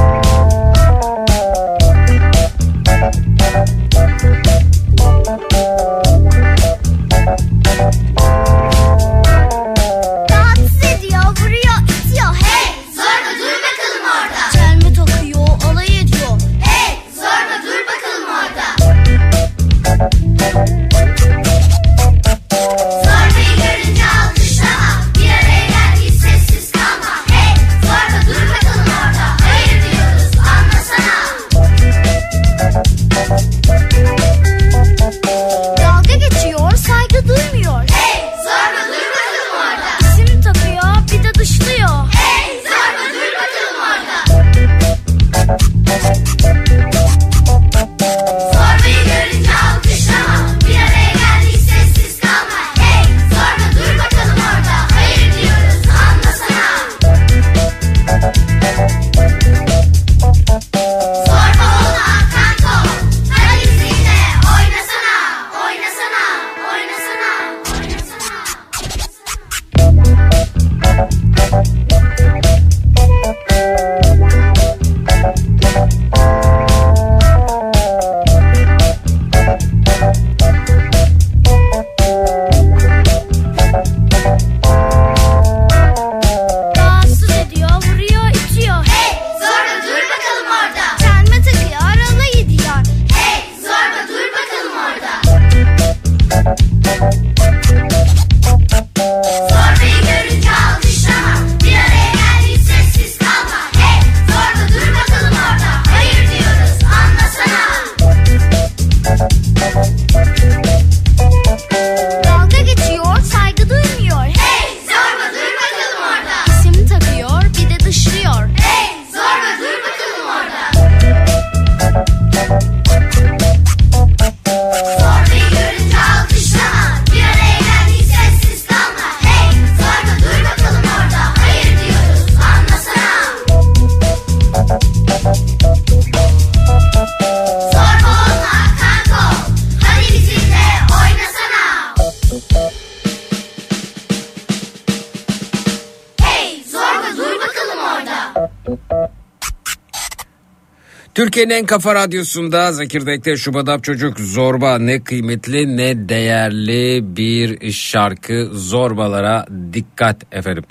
Türkiye'nin en kafa radyosunda Zekirdek'te Şubadap Çocuk Zorba ne kıymetli ne değerli bir şarkı zorbalara dikkat efendim.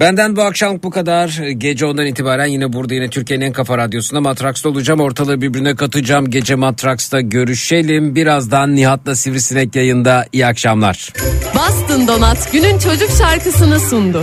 Benden bu akşam bu kadar. Gece ondan itibaren yine burada yine Türkiye'nin en kafa radyosunda Matraks'ta olacağım. Ortalığı birbirine katacağım. Gece Matraks'ta görüşelim. Birazdan Nihat'la Sivrisinek yayında. İyi akşamlar. Boston Donat günün çocuk şarkısını sundu.